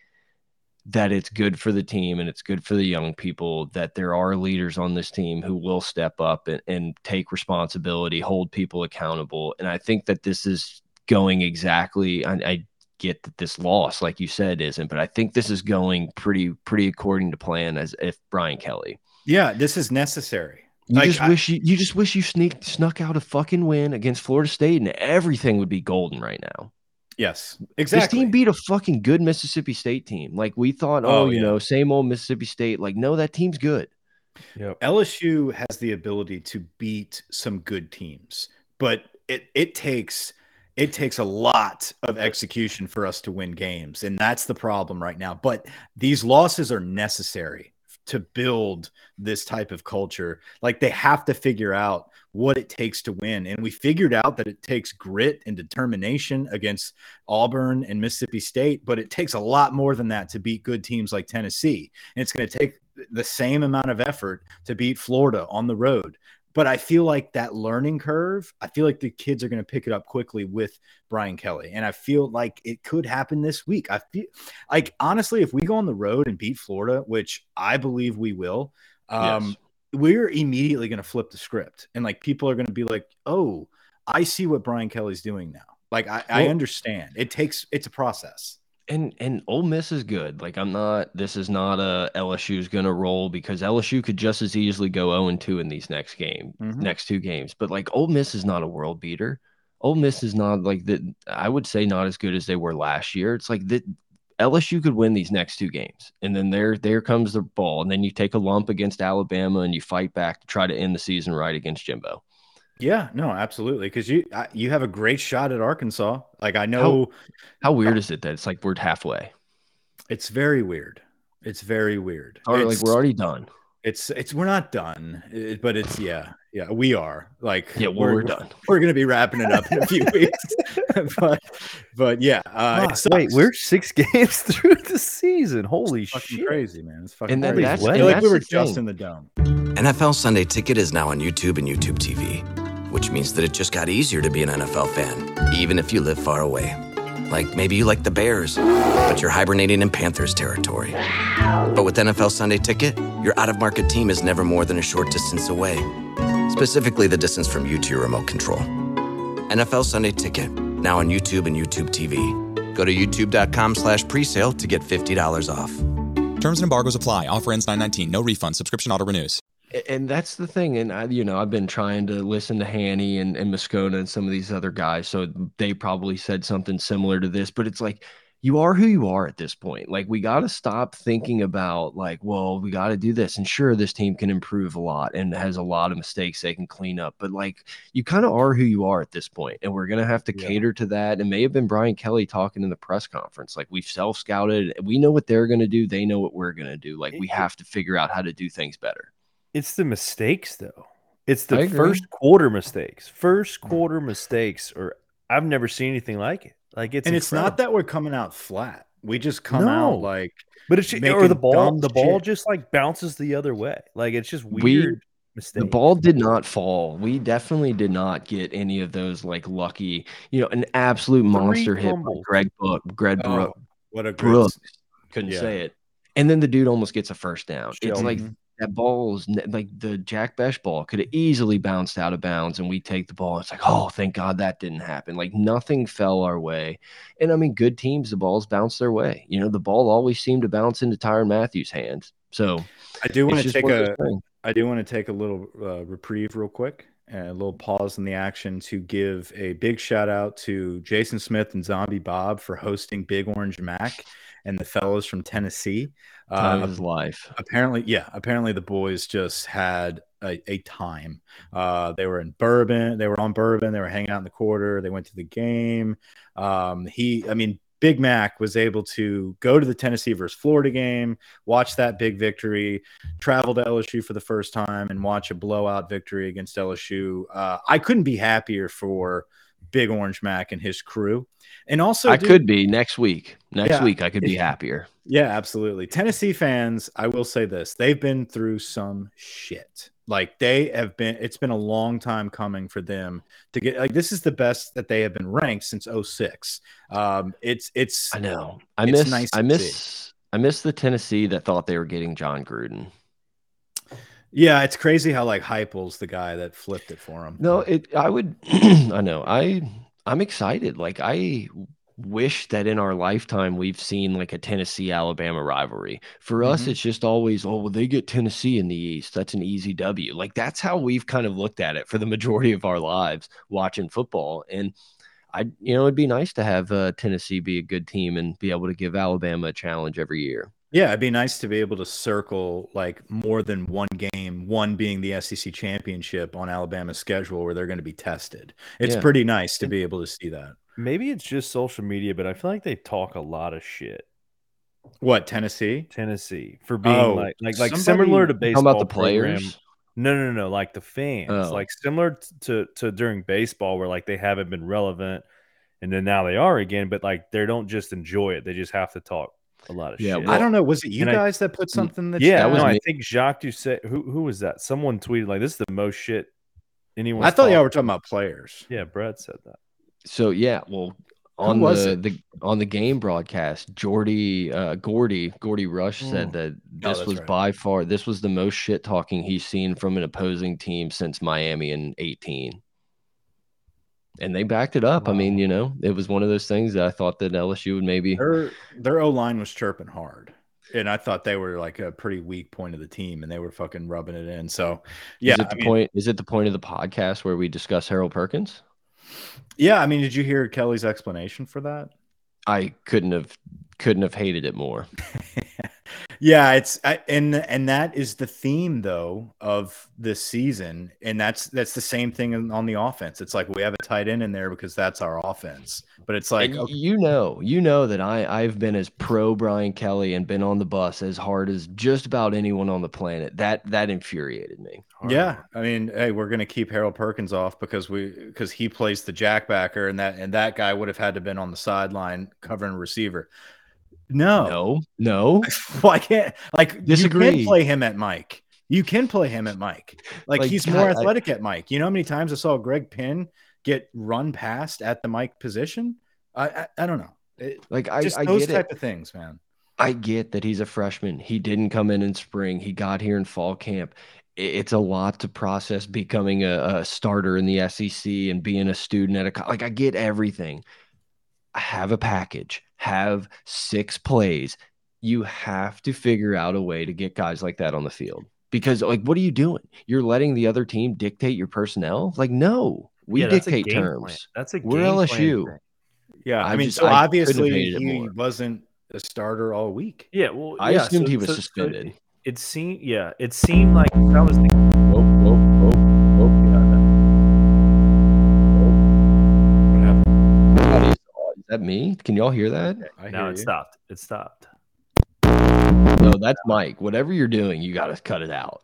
that it's good for the team and it's good for the young people that there are leaders on this team who will step up and, and take responsibility, hold people accountable. And I think that this is going exactly. I, I get that this loss, like you said, isn't, but I think this is going pretty pretty according to plan as if Brian Kelly. Yeah, this is necessary. You Like, just I- wish you, you just wish you sneaked snuck out a fucking win against Florida State and everything would be golden right now. Yes, exactly. This team beat a fucking good Mississippi State team. Like we thought, oh, Oh, you yeah. know, same old Mississippi State. Like, no, that team's good. Yep. LSU has the ability to beat some good teams, but it it takes it takes a lot of execution for us to win games, and that's the problem right now. But these losses are necessary to build this type of culture. Like they have to figure out what it takes to win, and we figured out that it takes grit and determination against Auburn and Mississippi State, but it takes a lot more than that to beat good teams like Tennessee, and it's going to take the same amount of effort to beat Florida on the road. But I feel like that learning curve, I feel like the kids are going to pick it up quickly with Brian Kelly. And I feel like it could happen this week. I feel like, honestly, if we go on the road and beat Florida, which I believe we will, um, Yes. We're immediately going to flip the script. And like people are going to be like, oh, I see what Brian Kelly's doing now. Like I, I understand. It takes, it's a process. And and Ole Miss is good. Like I'm not. This is not a LSU's gonna roll because LSU could just as easily go 0 and 2 in these next game, Mhm. next two games. But like Ole Miss is not a world beater. Ole Miss is not like that. I would say not as good as they were last year. It's like that. LSU could win these next two games, and then there there comes the ball, and then you take a lump against Alabama, and you fight back to try to end the season right against Jimbo. Yeah, no, absolutely. Cause you, I, you have a great shot at Arkansas. Like I know How weird is it that it's like we're halfway? it's very weird. It's very weird. Or like we're already done. It's it's we're not done, it- but it's yeah, yeah, we are. Like Yeah, well, we're done. We're gonna be wrapping it up in a few (laughs) weeks, (laughs) but but yeah, uh, it Fuck, wait, we're six (laughs) games through the season. Holy fucking shit! crazy, man. It's fucking And then crazy. that's- I and feel like we were the just thing. in the dome. NFL Sunday Ticket is now on YouTube and YouTube TV, which means that it just got easier to be an NFL fan, even if you live far away. Like maybe you like the Bears, but you're hibernating in Panthers territory. But with NFL Sunday Ticket, your out of market team is never more than a short distance away, specifically the distance from you to your remote control. NFL Sunday Ticket, now on YouTube and YouTube TV. Go to youtube.com slash presale to get $50 off. Terms and embargoes apply. Offer ends 919. No refund. Subscription auto renews. And that's the thing. And I, you know, I've been trying to listen to Hanny and, and Moscona and some of these other guys. So they probably said something similar to this, but it's like, you are who you are at this point. Like, we got to stop thinking about, like, well, we got to do this. And sure, this team can improve a lot and has a lot of mistakes they can clean up. But, like, you kind of are who you are at this point, And we're going to have to Yeah. cater to that. And may have been Brian Kelly talking in the press conference. Like, we've self scouted. We know what they're going to do. They know what we're going to do. Like, we have to figure out how to do things better. It's the mistakes though. It's the first quarter mistakes. First mm. quarter mistakes, or I've never seen anything like it. Like it's and it's not that we're coming out flat. We just come No. out like But it's just, or the ball, the ball shit. just like bounces the other way. Like it's just We- weird. The ball did not fall. We definitely did not get any of those like lucky, you know, an absolute monster hit by. Greg Book, Greg oh, Brook, what a great Brooks. Couldn't Yeah. say it. And then the dude almost gets a first down. It's like Sheldon. That ball's like the Jack Bech ball could have easily bounced out of bounds and we take the ball. It's like, oh, thank God that didn't happen. Like nothing fell our way. And I mean, good teams, the balls bounce their way. You know, the ball always seemed to bounce into Tyrann Mathieu's hands. So I do want to take a. I do want to take a little uh, reprieve real quick, and a little pause in the action to give a big shout out to Jason Smith and Zombie Bob for hosting Big Orange Mac and the fellows from Tennessee. Time Uh, of life. apparently, yeah, apparently the boys just had a, a time. Uh, they were in Bourbon, they were on Bourbon, they were hanging out in the quarter, they went to the game. Um, he, I mean, Big Mac was able to go to the Tennessee versus Florida game, watch that big victory, travel to LSU for the first time, and watch a blowout victory against LSU. Uh, I couldn't be happier for Big Orange Mac and his crew. And also, I dude- could be next week. Next Yeah. week, I could be happier. yeah, absolutely. Tennessee fans, I will say this. They've been through some shit. Like they have been it's been a long time coming for them to get like this is the best that they have been ranked since 06. Um it's it's I know. I miss. nice I miss. I miss the Tennessee that thought they were getting Jon Gruden. Yeah, it's crazy how like Heupel's the guy that flipped it for him. No, it. I would. (clears throat) I know. I. I'm excited. Like I wish that in our lifetime we've seen like a Tennessee Alabama rivalry. For us, Mhm. it's just always, oh, well, they get Tennessee in the East. That's an easy W. Like that's how we've kind of looked at it for the majority of our lives watching football. And I, you know, it'd be nice to have uh, Tennessee be a good team and be able to give Alabama a challenge every year. Yeah, it'd be nice to be able to circle like more than one game, one being the SEC championship on Alabama's schedule where they're going to be tested. It's Yeah. pretty nice to be able to see that. Maybe it's just social media, but I feel like they talk a lot of shit. What, Tennessee? Tennessee for being Oh, like like like somebody- similar to How baseball about the players? No, no, no, no. Like the fans, Oh. like similar to to during baseball, where like they haven't been relevant, and then now they are again. But like they don't just enjoy it; they just have to talk a lot of Yeah, shit. I don't know. Was it you and I- guys that put something that yeah, that was no, I think Jacques Doucet. Who who was that? Someone tweeted like, "This is the most shit anyone." I thought y'all were talking about players. Yeah, Brad said that. So yeah, well, on the, it? the on the game broadcast, Jordy uh, Gordy Gordy Rush said Mm. that Oh, this that's was right. by far this was the most shit talking he's seen from an opposing team since Miami in eighteen. And they backed it up. I mean, you know, it was one of those things that I thought that LSU would maybe. Their their O line was chirping hard. And I thought they were like a pretty weak point of the team and they were fucking rubbing it in. So yeah, is it I the mean, point? Is it the point of the podcast where we discuss Harold Perkins? yeah, I mean, did you hear Kelly's explanation for that? I couldn't have couldn't have hated it more. (laughs) Yeah, it's I, and and that is the theme though of this season, and that's that's the same thing on- on the offense. It's like we have a tight end in there because that's our offense, but it's like okay, you know, you know that I I've been as pro Brian Kelly and been on the bus as hard as just about anyone on the planet. That that infuriated me. yeah, I mean, hey, we're gonna keep Harold Perkins off because we because he plays the jackbacker, and that and that guy would have had to been on the sideline covering receiver. No, No, no. (laughs) why can't like you Disagree. can play him at Mike. You can play him at Mike. Like, Like, he's God, more I- athletic at Mike. You know how many times I saw Greg Penn get run past at the Mike position? I I, I don't know. It- Like I, just I those get type it. of things, man. I get that he's a freshman. He didn't come in in spring. He got here in fall camp. It's a lot to process becoming a, a starter in the SEC and being a student at a like. I get everything. I have a package. Have six plays. You have to figure out a way to get guys like that on the field because, like, what are you doing? You're letting the other team dictate your personnel. Like, no, we Yeah, that's a dictate game terms. plan. That's a We're game plan LSU. Yeah, I, I mean, just- so I obviously he more. wasn't a starter all week. Yeah, well, I yeah, assumed so- he was so- so suspended. it- it seemed, yeah, it seemed like that was the me? Can y'all hear that? I no, hear it you. stopped. It stopped. No, that's Mike. Whatever you're doing, you got to cut it out.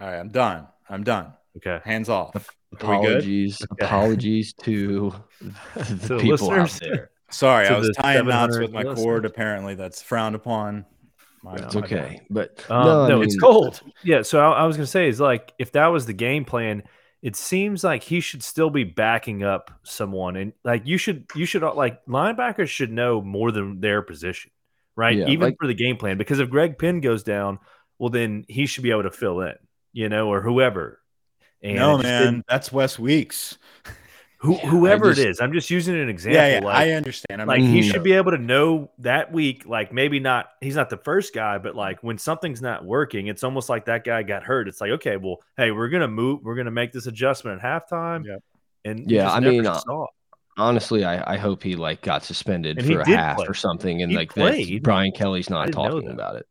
All right, I'm done. I'm done. Okay. Hands off. Are we good? Apologies, apologies to (laughs) the To the people out there. Sorry, I was tying knots with my listeners. cord. Apparently, that's frowned upon. My- It's my bad. okay, but Um, no, no, I it's cold. Yeah, so I, I was gonna say is like if that was the game plan, it seems like he should still be backing up someone, and like you should you should uh, like linebackers should know more than their position, right? Yeah, Even like- for the game plan, because if Greg Penn goes down, well then he should be able to fill in, you know, or whoever. And no, man, that's West Weeks. (laughs) who, Yeah, whoever just- it is, I'm just using an example. Yeah, yeah, like, I understand. I like he Mhm. should be able to know that week like maybe not he's not the first guy but like when something's not working it's almost like that guy got hurt it's like okay well hey we're gonna move we're gonna make this adjustment at halftime Yep. and Yeah, I mean, uh, honestly, I, I hope he like got suspended And for a half play. or something, and He like played. Brian Kelly's not talking about it.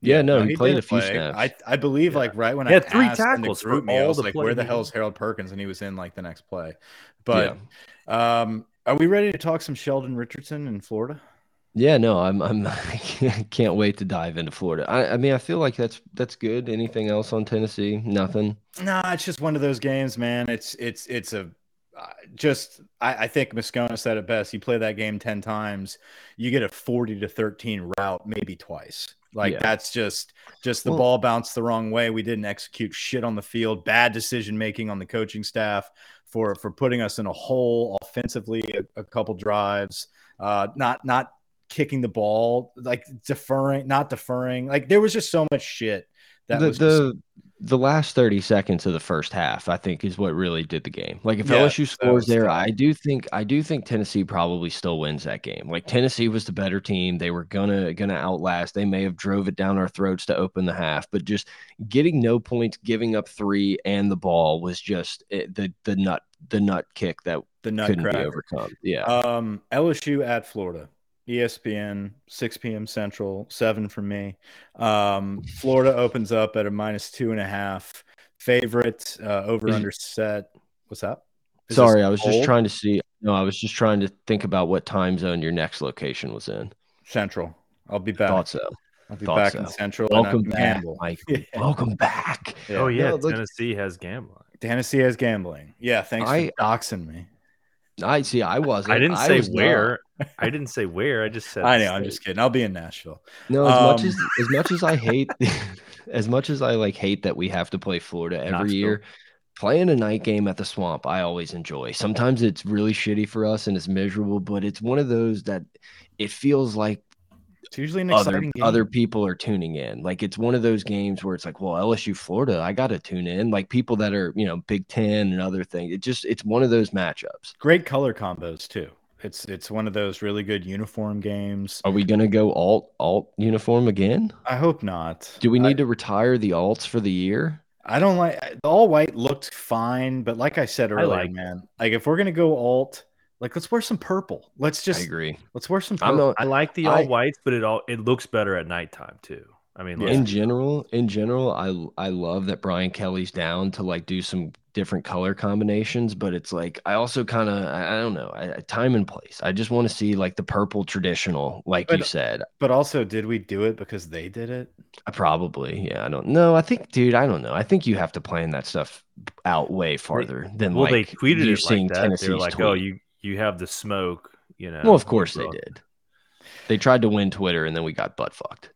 Yeah, no, he, played a few play. snaps. I, I believe, Yeah. like right when He I had three asked in the tackles for group me, I all was the like, play "Where the he hell is Harold Perkins?" And he was in like the next play. But um, are we ready to talk some Sheldon Richardson in Florida? Yeah, no, I'm I'm (laughs) I can't wait to dive into Florida. I, I mean, I feel like that's that's good. Anything else on Tennessee? Nothing. No, it's just one of those games, man. It's it's it's a just I, I think Moscona said it best. You play that game ten times, you get a forty to thirteen route, maybe twice. Like Yeah. that's just just the Well- ball bounced the wrong way. We didn't execute shit on the field. Bad decision making on the coaching staff for for putting us in a hole offensively. A, a couple drives, uh, not not kicking the ball, like deferring, not deferring. Like there was just so much shit that the was the the last 30 seconds of the first half, I think, is what really did the game. Like if Yeah, LSU scores there, tough. I do think I do think Tennessee probably still wins that game. Like Tennessee was the better team. They were gonna gonna outlast. They may have drove it down our throats to open the half, but just getting no points, giving up three and the ball was just it, the the nut the nut kick that the nut couldn't be overcome. Yeah. Um, LSU at Florida, ESPN, 6 p.m. Central, seven from me. Um, Florida opens up at a minus two and a half. Favorite uh, over under set. What's up? Is Sorry, I was just trying to see. No, I was just trying to think about what time zone your next location was in. Central. I'll be back. Thought so. I'll be thought back so. in Central. Welcome back, gamble. Mike. (laughs) Yeah. Welcome back. oh yeah No, tennessee has gambling Tennessee has gambling. Yeah, thanks I- for doxing me. I see. I wasn't. i didn't say was not. Where i didn't say where i just said I the know. I'm just kidding. I'll be in Nashville. No, as much Um, as as much as I hate, (laughs) as much as I like hate that we have to play Florida every Knoxville. year. Playing a night game at the swamp, I always enjoy. Sometimes it's really shitty for us and it's miserable, but it's one of those that it feels like It's usually an other exciting game. other people are tuning in. Like it's one of those games where it's like, well, LSU Florida, I got to tune in. Like people that are, you know, Big 10 and other things. It just it's one of those matchups. Great color combos too. It's it's one of those really good uniform games. Are we going to go alt alt uniform again? I hope not. Do we I- need to retire the alts for the year? I don't like the all white looked fine, but like I said earlier, like man, like if we're gonna go alt, like let's wear some purple. Let's I just agree. let's wear some I'm purple. not i like the I- all whites but it all it looks better at nighttime too I mean, Yeah. in general, in general, I I love that Brian Kelly's down to like do some different color combinations, but it's like I also kind of I, I don't know, I, I- time and place. I just want to see like the purple traditional, like you said. But also, did we do it because they did it? I probably, yeah, I don't know. I think, dude, I don't know. I think you have to plan that stuff out way farther than well, like they tweeted you it seeing like that. Tennessee. They're like, "Oh, you you have the smoke," you know. Well, of course they did. They tried to win Twitter and then we got butt fucked.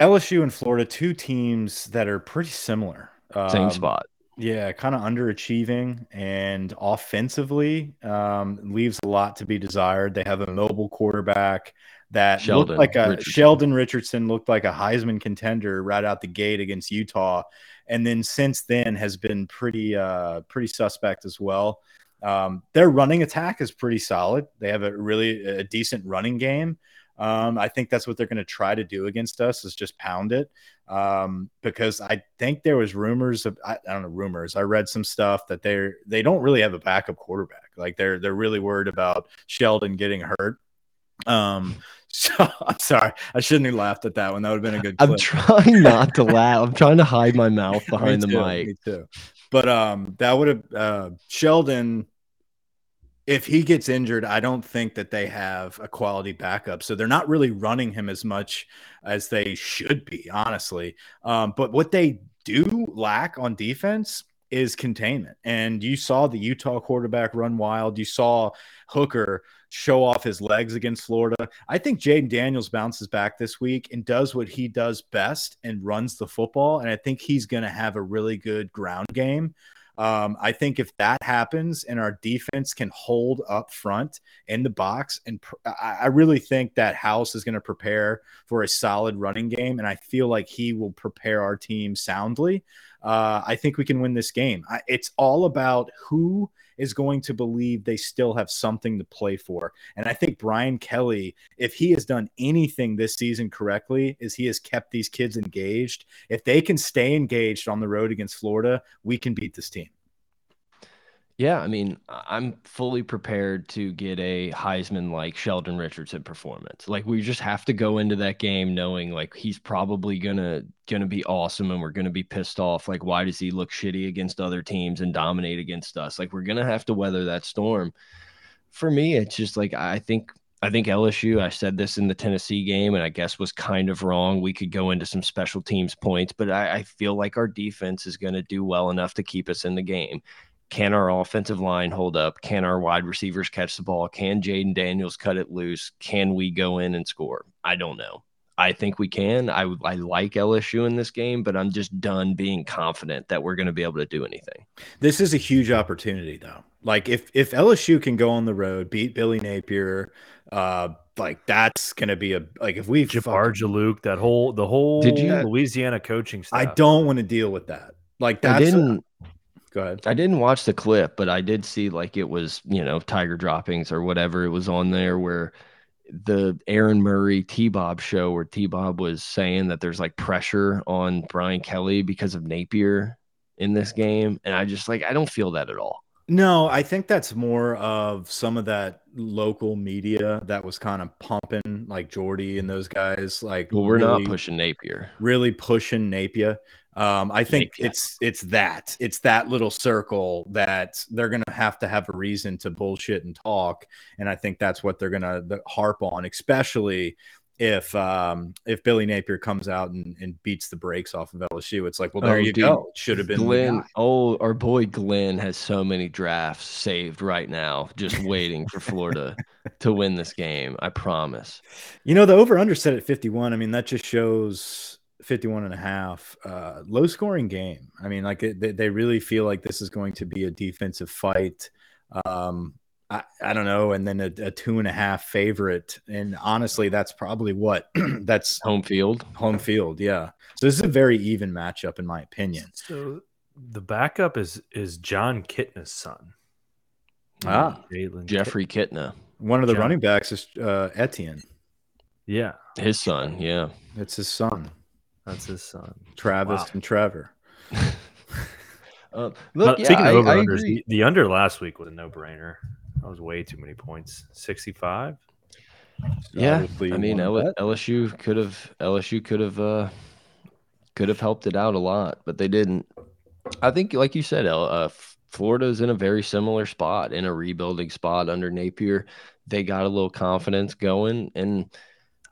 LSU and Florida, two teams that are pretty similar. Same Um, spot. Yeah, kind of underachieving and offensively um, leaves a lot to be desired. They have a mobile quarterback that Sheldon looked like a Richardson. Sheldon Richardson looked like a Heisman contender right out the gate against Utah, and then since then has been pretty uh, pretty suspect as well. Um, their running attack is pretty solid. They have a really a decent running game. Um, I think that's what they're going to try to do against us is just pound it. Um, because I think there was rumors of I, I don't know rumors. I read some stuff that they're they don't really have a backup quarterback. Like they're they're really worried about Sheldon getting hurt. Um, (laughs) so I'm sorry, I shouldn't have laughed at that one. That would have been a good. I'm trying (laughs) not to laugh. I'm trying to hide my mouth (laughs) Me behind the too, mic. Me too. But um, that would have uh, Sheldon. If he gets injured, I don't think that they have a quality backup. So they're not really running him as much as they should be, honestly. Um, but what they do lack on defense is containment. And you saw the Utah quarterback run wild. You saw Hooker show off his legs against Florida. I think Jayden Daniels bounces back this week and does what he does best and runs the football. And I think he's going to have a really good ground game. Um, I think if that happens and our defense can hold up front in the box, and pr- I, really think that House is going to prepare for a solid running game, and I feel like he will prepare our team soundly. Uh, I think we can win this game. I, it's all about who is going to believe they still have something to play for. And I think Brian Kelly, if he has done anything this season correctly, is he has kept these kids engaged. If they can stay engaged on the road against Florida, we can beat this team. Yeah, I mean, I'm fully prepared to get a Heisman like Sheldon Richardson performance. Like we just have to go into that game knowing like he's probably gonna gonna be awesome and we're gonna be pissed off. Like, why does he look shitty against other teams and dominate against us? Like we're gonna have to weather that storm. For me, it's just like I think I think LSU, I said this in the Tennessee game, and I guess was kind of wrong. We could go into some special teams points, but I, I feel like our defense is going to do well enough to keep us in the game. Can our offensive line hold up? Can our wide receivers catch the ball? Can Jayden Daniels cut it loose? Can we go in and score? I don't know. I think we can. I I like LSU in this game, but I'm just done being confident that we're going to be able to do anything. This is a huge opportunity, though. Like if if LSU can go on the road, beat Billy Napier, uh, like that's gonna be a like if we Jabbar Juluke, that whole the whole Did you- Louisiana coaching staff. I don't want to deal with that. Like I that's didn't. Go ahead. I didn't watch the clip, but I did see like it was, you know, Tiger droppings or whatever it was on there where the Aaron Murray T Bob show where T Bob was saying that there's like pressure on Brian Kelly because of Napier in this game. And I just like, I don't feel that at all. No, I think that's more of some of that local media that was kind of pumping like Jordy and those guys. Like, Well, we're really- not pushing Napier. really pushing Napier. Um, I think Napier. it's it's that it's that little circle that they're gonna have to have a reason to bullshit and talk, and I think that's what they're gonna harp on, especially if um, if Billy Napier comes out and, and beats the brakes off of LSU. It's like, well, there Oh, you dude. go. Should have been Glenn. Oh, our boy Glenn has so many drafts saved right now, just waiting for Florida (laughs) to win this game. I promise. You know, the over under set at 51. I mean, that just shows 51 and a half. Uh, low scoring game. I mean, like it, they, they really feel like this is going to be a defensive fight. Um, I, I don't know. And then a, a two and a half favorite. And honestly, that's probably what (clears throat) that's Home field. home field. Yeah. So this is a very even matchup, in my opinion. So the backup is is Jon Kitna's son. Ah. Jalen Jeffrey Kitna, One of the John. running backs is uh, Etienne. Yeah, his son. Yeah. It's his son, that's his son. Travis Wow. and Trevor. (laughs) Uh, But look, yeah, speaking I, of over unders, the, the under last week was a no brainer. That was way too many points. Sixty five. Yeah, Obviously I mean wanted L- LSU could have LSU could have uh, could have helped it out a lot, but they didn't. I think, like you said, L- uh, Florida's in a very similar spot, in a rebuilding spot under Napier. They got a little confidence going, and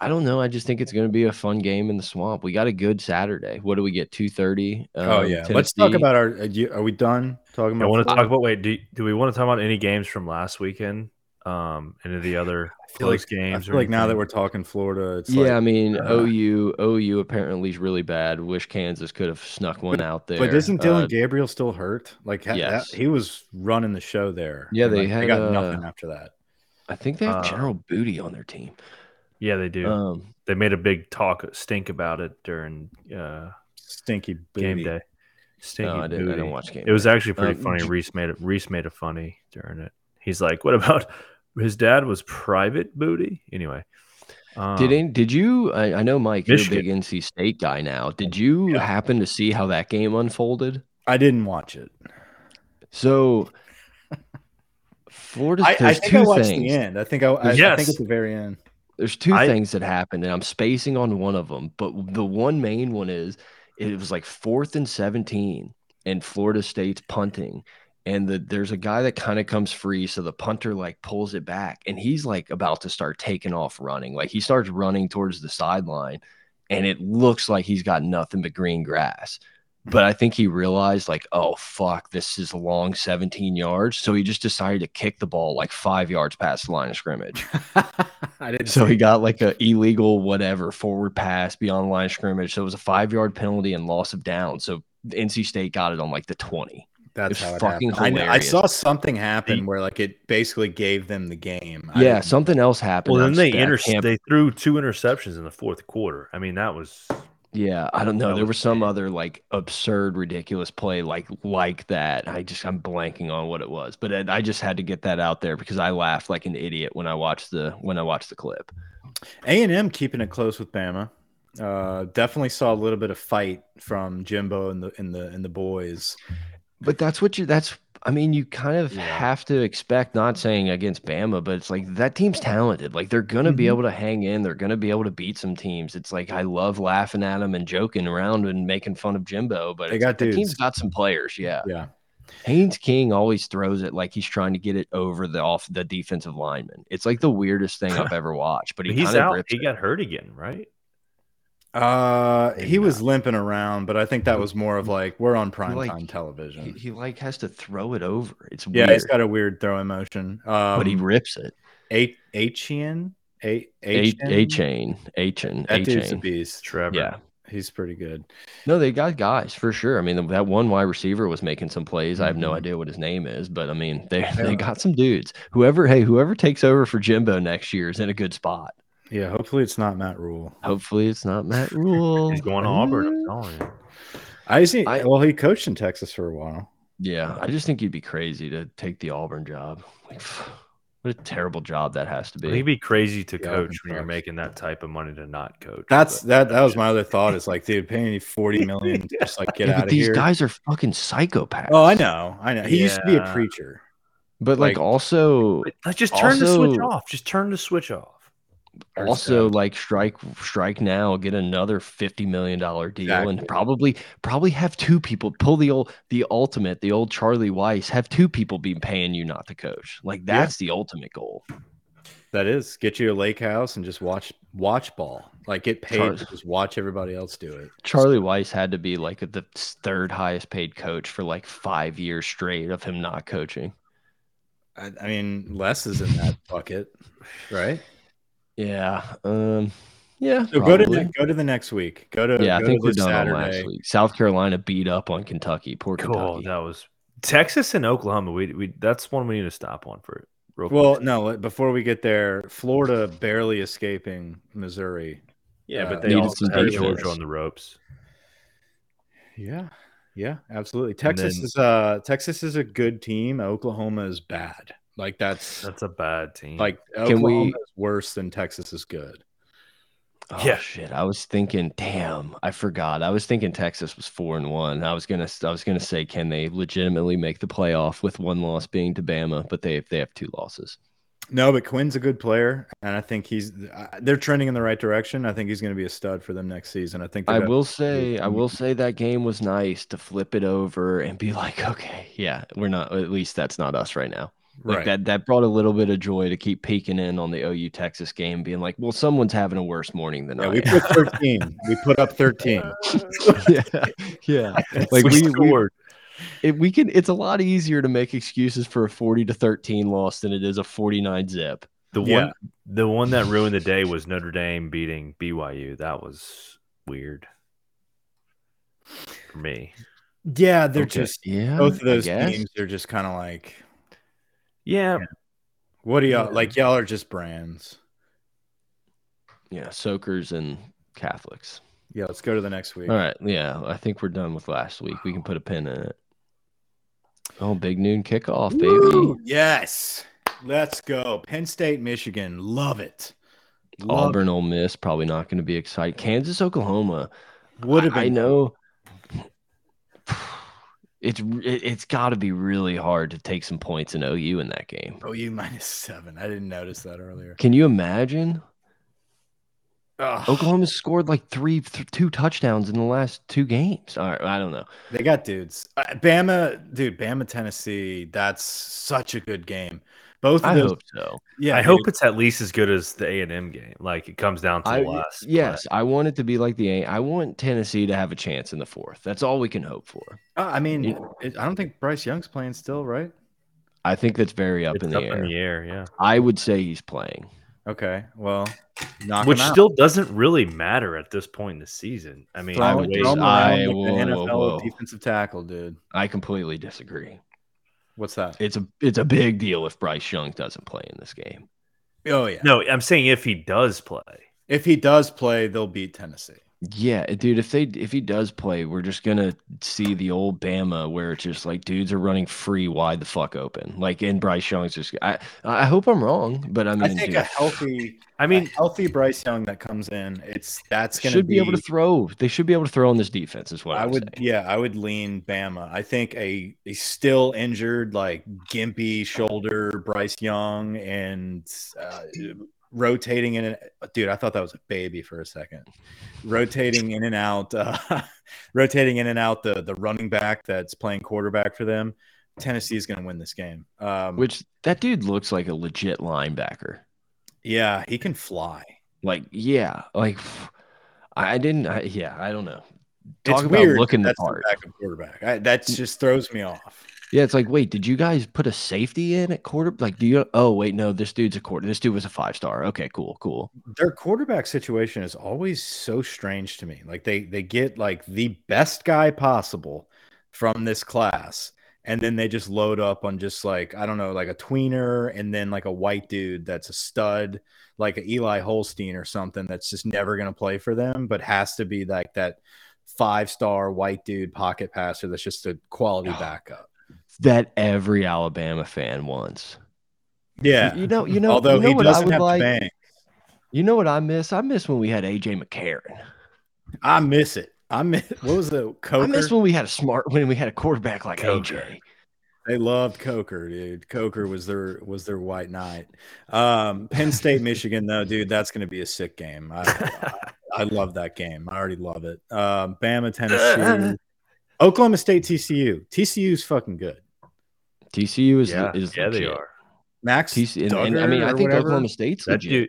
I don't know. I just think it's going to be a fun game in the swamp. We got a good Saturday. What do we get? Two thirty. Oh yeah, let's talk about our. Are, you, are we done talking about? I want to talk about. Wait, do do we want to talk about any games from last weekend? Um, any of the other I close like, games? I or feel like now that we're talking Florida, it's Yeah, like, I mean uh, OU OU apparently is really bad. Wish Kansas could have snuck one out there. But isn't Dillon Uh, Gabriel still hurt? Like ha- that- yes. he was running the show there. Yeah, and, they like, had, got uh, nothing after that. I think they have Uh, General Booty on their team. Yeah, they do. Um, they made a big talk stink about it during uh, Stinky game day. Stinky no, I didn't. I didn't watch game. It was actually pretty Um, funny. Reese made it. Reese made it funny during it. He's like, "What about (laughs) his dad was private booty?" Anyway, um, Did any, did you? I, I know Mike, you're a big NC State guy now. Did you Yeah. happen to see how that game unfolded? I didn't watch it. So, Florida. I, I There's think I watched things. the end. I think I, I, I think at the very end. There's two I- things that happened, and I'm spacing on one of them. But the one main one is it was like fourth and 17, and Florida State's punting. And the, there's a guy that kind of comes free. So the punter like pulls it back, and he's like about to start taking off running. Like he starts running towards the sideline, and it looks like he's got nothing but green grass. But I think he realized, like, oh, fuck, this is a long 17 yards. So he just decided to kick the ball like five yards past the line of scrimmage. (laughs) I didn't. So he it. got like a illegal whatever forward pass beyond the line of scrimmage. So it was a five yard penalty and loss of down. So NC State got it on like the 20. That's it's how it fucking happened. I, I saw something happen The- where like it basically gave them the game. Yeah, something else happened. Well, then they sp- inter- they threw two interceptions in the fourth quarter. I mean, that was Yeah, I don't know. That There was was some other like absurd, ridiculous play like like that. I just I'm blanking on what it was, but I I just had to get that out there because I laughed like an idiot when I watched the when I watched the clip. A and M keeping it close with Bama. Uh, definitely saw a little bit of fight from Jimbo and the and the and the boys. But that's what you that's I mean, you kind of Yeah. have to expect, not saying against Bama, but it's like that team's talented. Like they're gonna be Mhm. able to hang in, they're gonna be able to beat some teams. It's like I love laughing at them and joking around and making fun of Jimbo, but They got like the team's got some players, yeah. Yeah, Haynes King always throws it like he's trying to get it over the off the defensive lineman. It's like the weirdest thing I've (laughs) ever watched, but he he's out. He it. got hurt again, right? Uh, Maybe he was limping around, but I think that was more of like we're on prime like- time television. he like has to throw it over. It's yeah, weird, he's got a weird throwing motion. Um, but he rips it. A A A Achane, A chain, A That dude's Achane. beast. Trevor. Yeah. He's pretty good. No, they got guys for sure. I mean, that one wide receiver was making some plays. I have no Mhm. idea what his name is, but I mean, they Yeah. they got some dudes. Whoever, hey, whoever takes over for Jimbo next year is in a good spot. Yeah, hopefully it's not Matt Rhule. Hopefully, it's not Matt (laughs) Rule. He's going to Auburn. I'm telling you. I see. I- well, he coached in Texas for a while. Yeah, I just think you'd be crazy to take the Auburn job. Like, what a terrible job that has to Well, He'd be. be crazy to Yeah, coach when you're making that type of money to not coach. That's but- that. That was my other thought. Is like, dude, paying you forty (laughs) million just like get Yeah, out of these here. These guys are fucking psychopaths. oh, I know, I know. He used to be a preacher. But like, like- also, let's just turn the switch off. Just turn the switch off. Also so. like strike strike now get another 50 million dollar deal Exactly. and probably probably have two people pull the old the ultimate the old charlie weis have two people be paying you not to coach like Yeah. that's the ultimate goal that is get you a lake house and just watch watch ball. Like get paid just watch everybody else do it. charlie weis had to be like the third highest paid coach for like five years straight of him not coaching I, I mean, Les is in that (laughs) bucket, right? Yeah um yeah So go to probably. ne- go to the next week. Go to yeah i think to we're done on Saturday. last week south carolina beat up on kentucky poor Cool. kentucky That was Texas and Oklahoma. We, we that's one we need to stop on for real quick. Well, no. Before we get there, Florida barely escaping Missouri. yeah, uh, but they needed also some had defense. Georgia on the ropes. Yeah, yeah, absolutely. Texas then- is uh Texas is a good team. Oklahoma is bad. Like that's That's a bad team. like Can we- Oklahoma is worse than Texas is good. Oh Yeah. shit! I was thinking, damn, I forgot. I was thinking Texas was four and one. I was gonna, I was gonna say, can they legitimately make the playoff with one loss being to Bama? But they, they have two losses. No, but Quinn's a good player, and I think he's. uh, They're trending in the right direction. I think he's going to be a stud for them next season. I think. I they've will say, I will say that game was nice to flip it over and be (laughs) like, okay, yeah, we're not. At least that's not us right now. Like Right. that. That brought a little bit of joy to keep peeking in on the OU Texas game, being like, well, someone's having a worse morning than Yeah, I we put (laughs) thirteen. we put up thirteen. (laughs) yeah, yeah. (laughs) Like we, we, we, scored. it, we can. It's a lot easier to make excuses for a forty to thirteen loss than it is a forty nine zip. The Yeah. one, the one that ruined the day was Notre Dame beating BYU. That was weird for me. Yeah, they're Okay, just yeah. both of those guess. teams. They're just kind of like, Yeah, what do y'all Yeah. like? Y'all are just brands. Yeah, soakers and Catholics. Yeah, let's go to the next week. All right. Yeah, I think we're done with last week. We can put a pin in it. Oh, big noon kickoff, baby. Woo! Yes, let's go. Penn State, Michigan, love it. Love Auburn, Ole Miss, probably not going to be excited. Kansas, Oklahoma. would have I, I know. (laughs) (laughs) It's it, it's got to be really hard to take some points in OU in that game. You minus seven. I didn't notice that earlier. Can you imagine? Ugh. Oklahoma scored like three, th- two touchdowns in the last two games. All right, I don't know. They got dudes. Uh, Bama, dude, Bama, Tennessee. That's such a good game. Both of I those. hope so. Yeah, I hope it's at least as good as the A and M game. Like it comes down to I the last. play. yes, I want it to be like the. A- I want Tennessee to have a chance in the fourth. That's all we can hope for. Uh, I mean, Yeah. it, I don't think Bryce Young's playing still, right? I think that's very up it's in the up air. in the air. Yeah, I would say he's playing. Okay, well, knock which him out. still doesn't really matter at this point in the season. I mean, I throw, would throw him just- around I- like whoa, whoa, NFL whoa. defensive tackle, dude. I completely disagree. What's that? It's a it's a big deal if Bryce Young doesn't play in this game. Oh yeah. no, I'm saying if he does play. If he does play, they'll beat Tennessee. Yeah, dude. If they if he does play, we're just gonna see the old Bama where it's just like dudes are running free wide the fuck open. Like and Bryce Young's just. I I hope I'm wrong, but I mean, I think dude, a healthy, I mean, a healthy Bryce Young that comes in, it's that's gonna should be, able to throw. They should be able to throw on this defense. Is what I I'm would, saying. yeah, I would lean Bama. I think a a still injured, like gimpy shoulder Bryce Young and uh, rotating in and dude, I thought that was a baby for a second. Rotating in and out, uh, (laughs) rotating in and out the the running back that's playing quarterback for them. Tennessee is going to win this game. Um, Which that dude looks like a legit linebacker. yeah, he can fly. Like yeah, like I didn't. I, yeah, I don't know. Talk it's about weird. looking the part. backup quarterback. I, that just throws me off. Yeah, it's like, wait, did you guys put a safety in at quarter? Like, do you? Oh, wait, no, this dude's a quarter. This dude was a five star. Okay, cool, cool. their quarterback situation is always so strange to me. Like they they get like the best guy possible from this class, and then they just load up on just like I don't know, like a tweener, and then like a white dude that's a stud, like a Eli Holstein or something that's just never gonna play for them, but has to be like that five star white dude pocket passer that's just a quality oh. backup. That every Alabama fan wants. Yeah. You know, you know. Although you know he what I doesn't have like. You know what I miss? I miss when we had AJ McCarron. I miss it. I miss what was the Coker? I miss when we had a smart when we had a quarterback like Coker. AJ. They loved Coker, dude. Coker was their was their white knight. Um, Penn State, (laughs) Michigan, though, dude, that's going to be a sick game. I, I, I love that game. I already love it. Um, Bama, Tennessee, (laughs) Oklahoma State, TCU. TCU's fucking good. TCU is yeah, is yeah, they are. Max, TCU, and, and I mean, I think whatever. Oklahoma State's That legit. dude,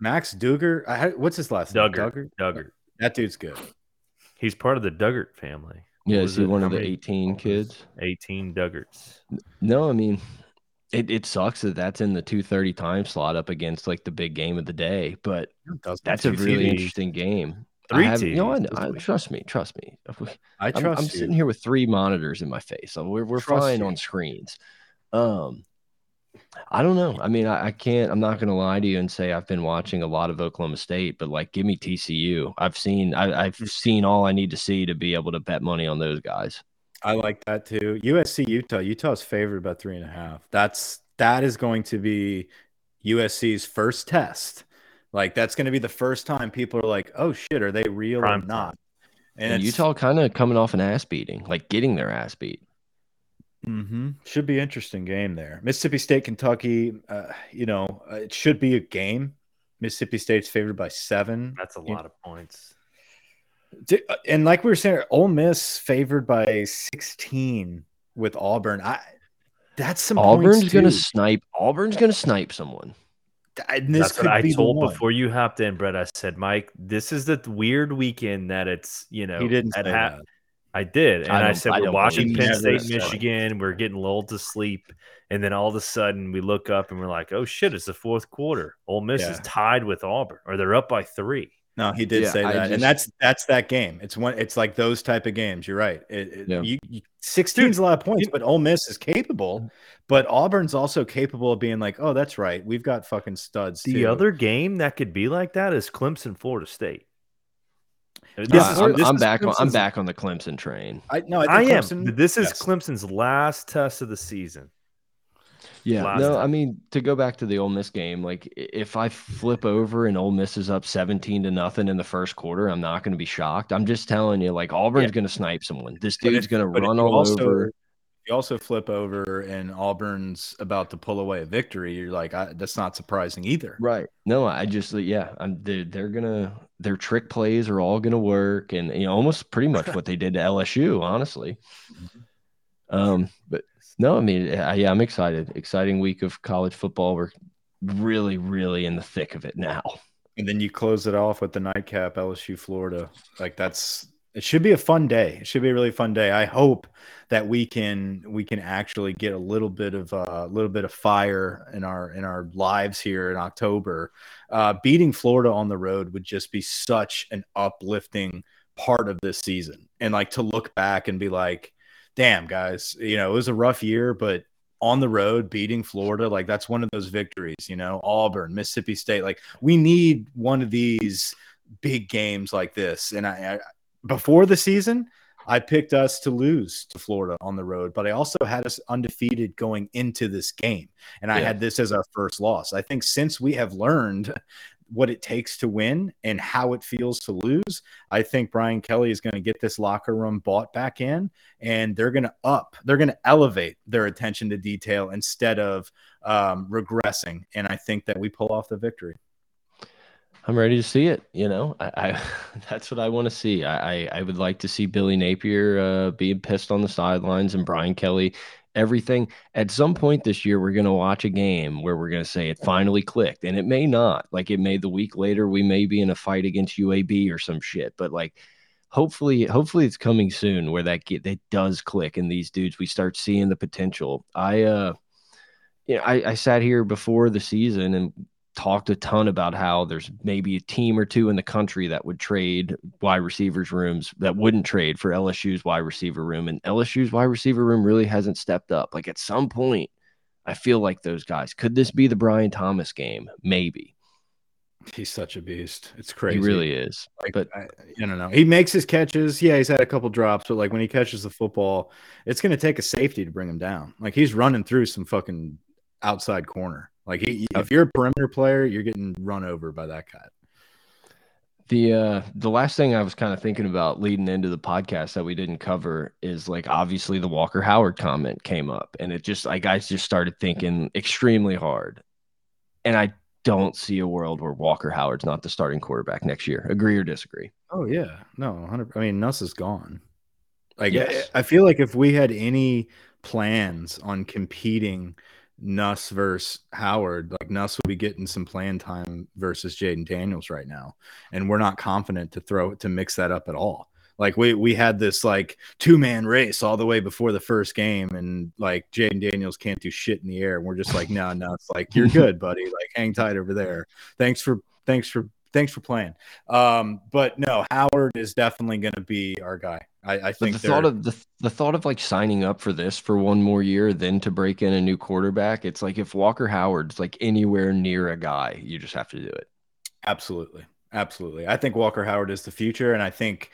Max Duggan. I, what's his last name? Duggar, Duggar. That dude's good. He's part of the Duggart family. yeah, What is was he one of the 18 kids? 18 Duggarts. No, I mean, it, it sucks that that's in the 2:30 time slot up against like the big game of the day, but that's a really TVs. interesting game. Three I have, you know, I, I, trust me, trust me. I I'm, trust I'm you. sitting here with three monitors in my face, so we're we're Trust fine you. on screens. Um, I don't know. I mean, I, I can't. I'm not going to lie to you and say I've been watching a lot of Oklahoma State, but like, give me TCU. I've seen. I, I've Hmm. seen all I need to see to be able to bet money on those guys. I like that too. USC Utah. Utah's favored about three and a half. That's that is going to be USC's first test. Like that's going to be the first time people are like, "Oh shit, are they real Prime or not?" And, it's- Utah kind of coming off an ass beating, like getting their ass beat. Mm-hmm. Should be interesting game there. Mississippi State, Kentucky. Uh, you know, uh, it should be a game. Mississippi State's favored by seven. That's a lot of points. Uh, and like we were saying, Ole Miss favored by sixteen with Auburn. I that's some Auburn's going to snipe. Auburn's going to snipe someone. That's what I told before you hopped in, Brett. I said, Mike, this is the weird weekend that it's you know he didn't say that. I did, and I, I said I we're watching Penn State, Michigan. We're getting lulled to sleep, and then all of a sudden we look up and we're like, "Oh shit! It's the fourth quarter. Ole Miss yeah. is tied with Auburn, or they're up by three. No, he did yeah, say that, just, and that's that's that game. It's one. It's like those type of games. You're right. It, it, yeah. you, you, 16 is a lot of points, but Ole Miss is capable. But Auburn's also capable of being like, "Oh, that's right. We've got fucking studs." The too. other game that could be like that is Clemson, Florida State. This uh, is, I'm, I'm back. On, I'm back on the Clemson train. I no, I, I am. This is yes. Clemson's last test of the season. Yeah, last no, time. I mean to go back to the Ole Miss game. Like if I flip over and Ole Miss is up 17 to nothing in the first quarter, I'm not going to be shocked. I'm just telling you, like Auburn's yeah. going to snipe someone. This dude's going to run all also, over. You also flip over and Auburn's about to pull away a victory. You're like, I, that's not surprising either. Right. No, I just yeah, I'm they're, they're gonna their trick plays are all going to work, and you know, almost pretty much (laughs) what they did to LSU, honestly. Mm-hmm. Um, but no, I mean, yeah, I'm excited. Exciting week of college football. We're really, really in the thick of it now. And then you close it off with the nightcap, LSU, Florida. Like that's it. Should be a fun day. It should be a really fun day. I hope that we can we can actually get a little bit of uh, a uh, little bit of fire in our in our lives here in October. Uh, beating Florida on the road would just be such an uplifting part of this season, and like to look back and be like, "Damn, guys, you know it was a rough year, but." On the road, beating Florida, like that's one of those victories, you know, Auburn, Mississippi State. Like, we need one of these big games like this. And I, I before the season, I picked us to lose to Florida on the road, but I also had us undefeated going into this game. And I had this as our first loss. I think since we have learned what it takes to win and how it feels to lose, I think Brian Kelly is going to get this locker room bought back in and they're going to up, they're going to elevate their attention to detail instead of um, regressing. And I think that we pull off the victory. I'm ready to see it. You know, I, I (laughs) that's what I want to see. I, I, I would like to see Billy Napier uh, being pissed on the sidelines and Brian Kelly. Everything at some point this year, we're going to watch a game where we're going to say it finally clicked, and it may not. Like it may the week later, we may be in a fight against UAB or some shit. But like, hopefully, hopefully it's coming soon where that get that does click, and these dudes we start seeing the potential. I uh, you know, I, I sat here before the season and talked a ton about how there's maybe a team or two in the country that would trade wide receivers rooms that wouldn't trade for LSU's wide receiver room. And LSU's wide receiver room really hasn't stepped up. Like at some point, I feel like those guys. Could this be the Brian Thomas game? Maybe. He's such a beast. It's crazy. He really is. Like, but I, I don't know. He makes his catches. Yeah, he's had a couple drops, but like when he catches the football, it's going to take a safety to bring him down. Like he's running through some fucking outside corner. Like he, if you're a perimeter player, you're getting run over by that guy. The uh the last thing I was kind of thinking about leading into the podcast that we didn't cover is like obviously the Walker Howard comment came up and it just like I just started thinking extremely hard. And I don't see a world where Walker Howard's not the starting quarterback next year. Agree or disagree? Oh yeah. No, 100 I mean Nuss is gone. Like yes. I, I feel like if we had any plans on competing Nuss versus Howard, like Nuss will be getting some playing time versus Jayden Daniels right now, and we're not confident to throw it to mix that up at all. Like we we had this like two man race all the way before the first game, and like Jayden Daniels can't do shit in the air, and we're just like, no, no, it's like you're (laughs) good, buddy. Like hang tight over there. Thanks for thanks for thanks for playing. Um, but no, Howard is definitely going to be our guy. I, I think the thought of the, the thought of like signing up for this for one more year, then to break in a new quarterback. It's like if Walker Howard's like anywhere near a guy, you just have to do it. Absolutely, absolutely. I think Walker Howard is the future, and I think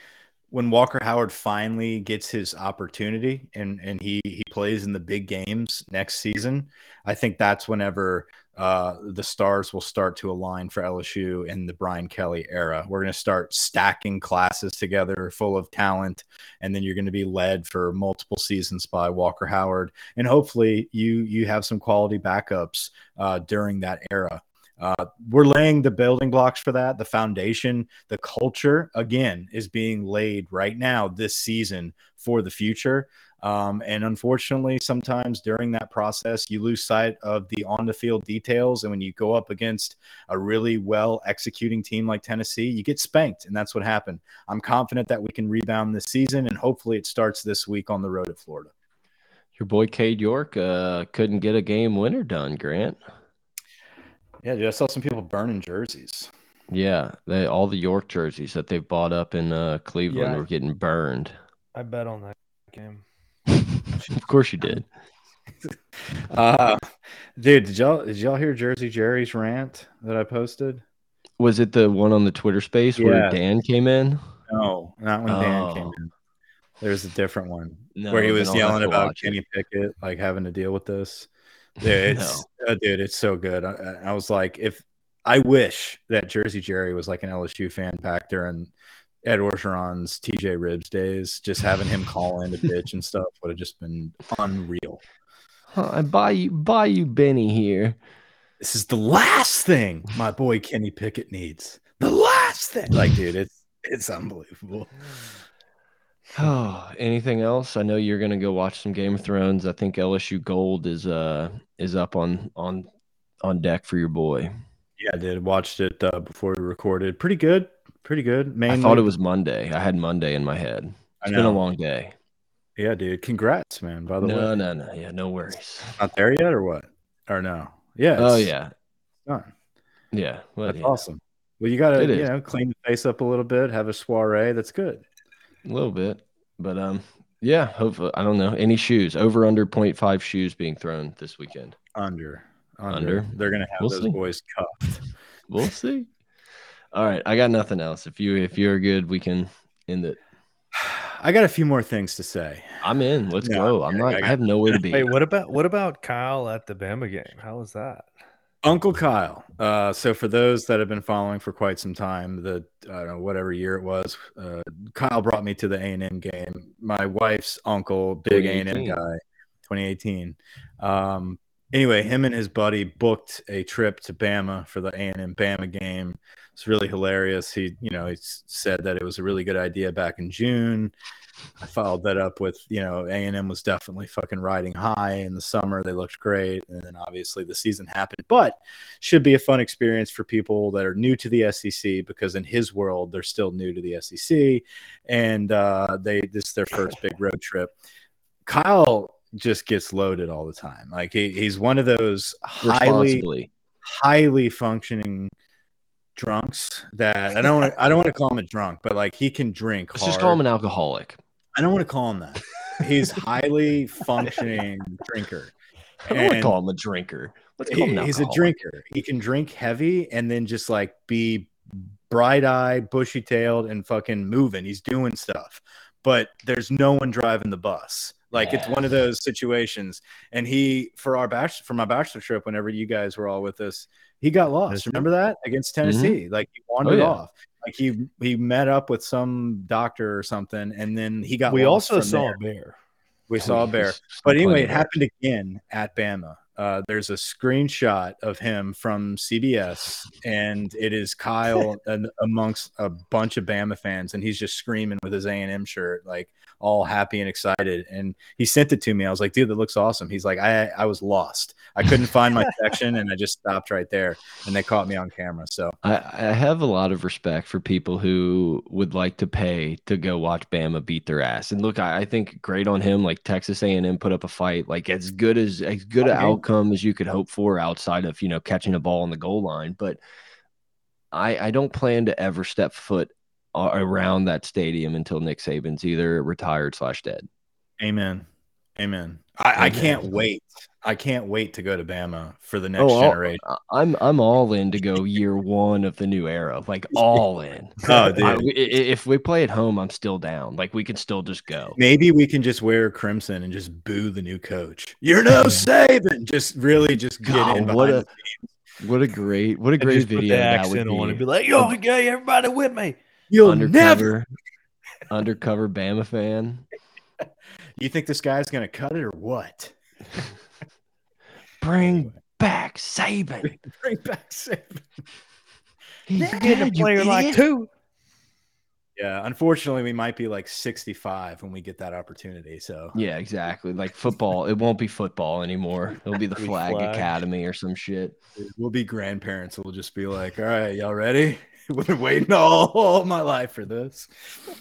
when Walker Howard finally gets his opportunity and and he he plays in the big games next season, I think that's whenever uh, the stars will start to align for LSU in the Brian Kelly era. We're going to start stacking classes together full of talent, and then you're going to be led for multiple seasons by Walker Howard, and hopefully you you have some quality backups uh, during that era. Uh, we're laying the building blocks for that. The foundation, the culture, again, is being laid right now this season for the future. Um, and unfortunately, sometimes during that process, you lose sight of the on the field details. And when you go up against a really well executing team like Tennessee, you get spanked. And that's what happened. I'm confident that we can rebound this season. And hopefully, it starts this week on the road at Florida. Your boy Cade York uh, couldn't get a game winner done, Grant. Yeah, dude, I saw some people burning jerseys. Yeah, they all the York jerseys that they've bought up in uh, Cleveland Yeah. were getting burned. I bet on that game. (laughs) of course you did. Uh, dude, did y'all did y'all hear Jersey Jerry's rant that I posted? Was it the one on the Twitter space where Dan came in? No, not when Dan came Oh. in. There's a different one No, where he was yelling about it. Kenny Pickett, like having to deal with this. (laughs) Dude, it's uh, dude, it's so good. I, I- I was like, if I wish that Jersey Jerry was like an LSU fan back during Ed Orgeron's TJ Ribs days, just having him call in the bitch and stuff would have just been unreal. Huh, I buy you, buy you Benny here. This is the last thing my boy Kenny Pickett needs. The last thing, like, dude, it's it's unbelievable. Oh, (sighs) (sighs) anything else? I know you're gonna go watch some Game of Thrones. I think LSU Gold is uh is up on on on deck for your boy. Yeah, I did. Watched it uh, before we recorded. Pretty good. Pretty good. I thought it was Monday. I had Monday in my head. It's been a long day. Yeah, dude. Congrats, man. By the No, way, no, no. No. Yeah, no worries. not there yet, or what? Or no? Yeah. Oh yeah, done. yeah. Well, That's yeah, awesome. Well, you gotta, you know, clean the face up a little bit, have a soiree. That's good. a little bit, but um, yeah. Hopefully, I don't know any shoes over under 0.5 shoes being thrown this weekend. Under, under. Under. They're gonna have We'll those see. boys cuffed. We'll see. All right, I got nothing else. If you if you're good, we can end it. I got a few more things to say. I'm in. Let's No, go. I'm not. I got- have nowhere to be. Wait, what about what about Kyle at the Bama game? How was that? Uncle Kyle. Uh, so for those that have been following for quite some time, the I don't know whatever year it was, uh, Kyle brought me to the A and M game. My wife's uncle, big A and M guy, 2018. Um, anyway, him and his buddy booked a trip to Bama for the A and M Bama game. It's really hilarious. He, you know, he said that it was a really good idea back in June. I followed that up with, you know, A and M was definitely fucking riding high in the summer. They looked great, and then obviously the season happened. But should be a fun experience for people that are new to the SEC because in his world they're still new to the SEC, and uh, they this is their first big road trip. Kyle just gets loaded all the time. Like he, he's one of those highly highly functioning drunks that I (laughs) don't want I don't want to call him a drunk, but like he can drink. Let's just call him an alcoholic. I don't want to call him that. He's (laughs) highly functioning drinker. I don't want to call him a drinker. Let's call him he's a drinker. He can drink heavy and then just like be bright eyed, bushy tailed, and fucking moving. He's doing stuff, but there's no one driving the bus. Like it's one of those situations. And he, for our bachelor, for my bachelor trip, whenever you guys were all with us, he got lost. Tennessee? Remember that against Tennessee? Like he wandered Mm-hmm. Oh, yeah. off. Like he he met up with some doctor or something, and then he got. we also saw there. a bear. We saw a bear. But anyway, it happened again at Bama. Uh, there's a screenshot of him from CBS, and it is Kyle (laughs) amongst a bunch of Bama fans, and he's just screaming with his A and M shirt, like all happy and excited. And he sent it to me. I was like, "Dude, that looks awesome." He's like, "I I was lost. I couldn't find my (laughs) section, and I just stopped right there, and they caught me on camera." So I, I have a lot of respect for people who would like to pay to go watch Bama beat their ass. And look, I, I think great on him. Like Texas A&M put up a fight, like as good as as good an Okay. outcome as you could hope for outside of you know catching a ball on the goal line. But I I don't plan to ever step foot a- around that stadium until Nick Saban's either retired slash dead. Amen. Amen. I, I can't wait. I can't wait to go to Bama for the next Oh, generation. I'm I'm all in to go year one of the new era, like all in. (laughs) Oh, dude. I- i- if we play at home, I'm still down. Like we can still just go. Maybe we can just wear crimson and just boo the new coach. You're no Saban. Just really just get God, in what a- What a great what a great video the that would accent on and be. be like, "Yo, okay, everybody with me." You'll never. Undercover, undercover Bama fan. (laughs) You think this guy's gonna cut it or what? (laughs) (laughs) Bring back Saban. Bring back Saban. He's You're getting a player like idiot. two. Yeah, unfortunately, we might be like 65 when we get that opportunity. So Yeah, exactly. Like football, it won't be football anymore. It'll be the Flag, flag. Academy or some shit. we'll be grandparents. We'll just be like, "All right, y'all ready? (laughs) We've been waiting all, my life for this."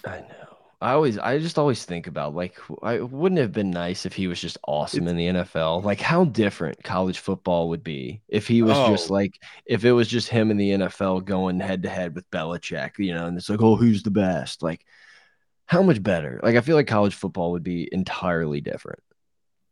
I know. I always, I just always think about like, I wouldn't it have been nice if he was just awesome in the NFL. Like, how different college football would be if he was just Oh. like, if it was just him in the NFL going head to head with Belichick, you know, and it's like, oh, who's the best? Like, how much better? Like, I feel like college football would be entirely different.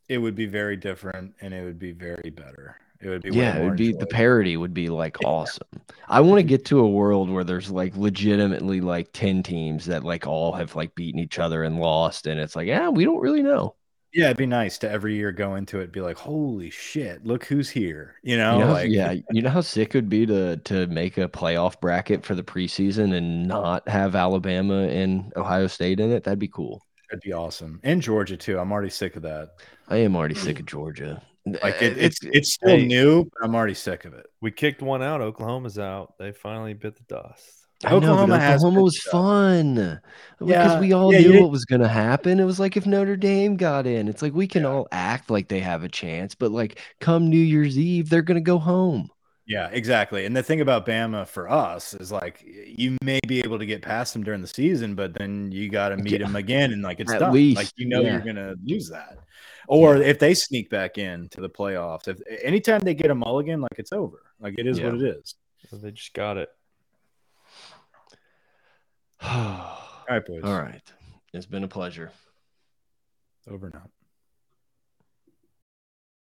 It would be very different, and it would be very better. It would be way Yeah, it would be the parody would be like awesome. I want to get to a world where there's like legitimately like 10 teams that like all have like beaten each other and lost and it's like, yeah, we don't really know. Yeah, it'd be nice to every year go into it, be like, "Holy shit, look who's here!" You know, You know, like yeah, you know how sick it would be to to make a playoff bracket for the preseason and not have Alabama and Ohio State in it? That'd be cool. that'd be awesome. And Georgia too. I'm already sick of that. I am already sick mm. of Georgia. Like Uh, it, it's it's still Hey. new, but I'm already sick of it. We kicked one out. Oklahoma's out. They finally bit the dust. I know, Oklahoma has Oklahoma was stuff. fun because we all yeah, knew what was going to happen. It was like if Notre Dame got in, it's like we can Yeah. all act like they have a chance, but like come New Year's Eve, they're going to go home. Yeah, exactly. And the thing about Bama for us is like you may be able to get past them during the season, but then you got to meet Yeah. them again, and like it's At done. least, like you know yeah. you're gonna lose that. Or if they sneak back in to the playoffs, if anytime they get a mulligan, like it's over. Like it is what it is. So they just got it. all (sighs) All right, boys. All right. It's been a pleasure. Over now.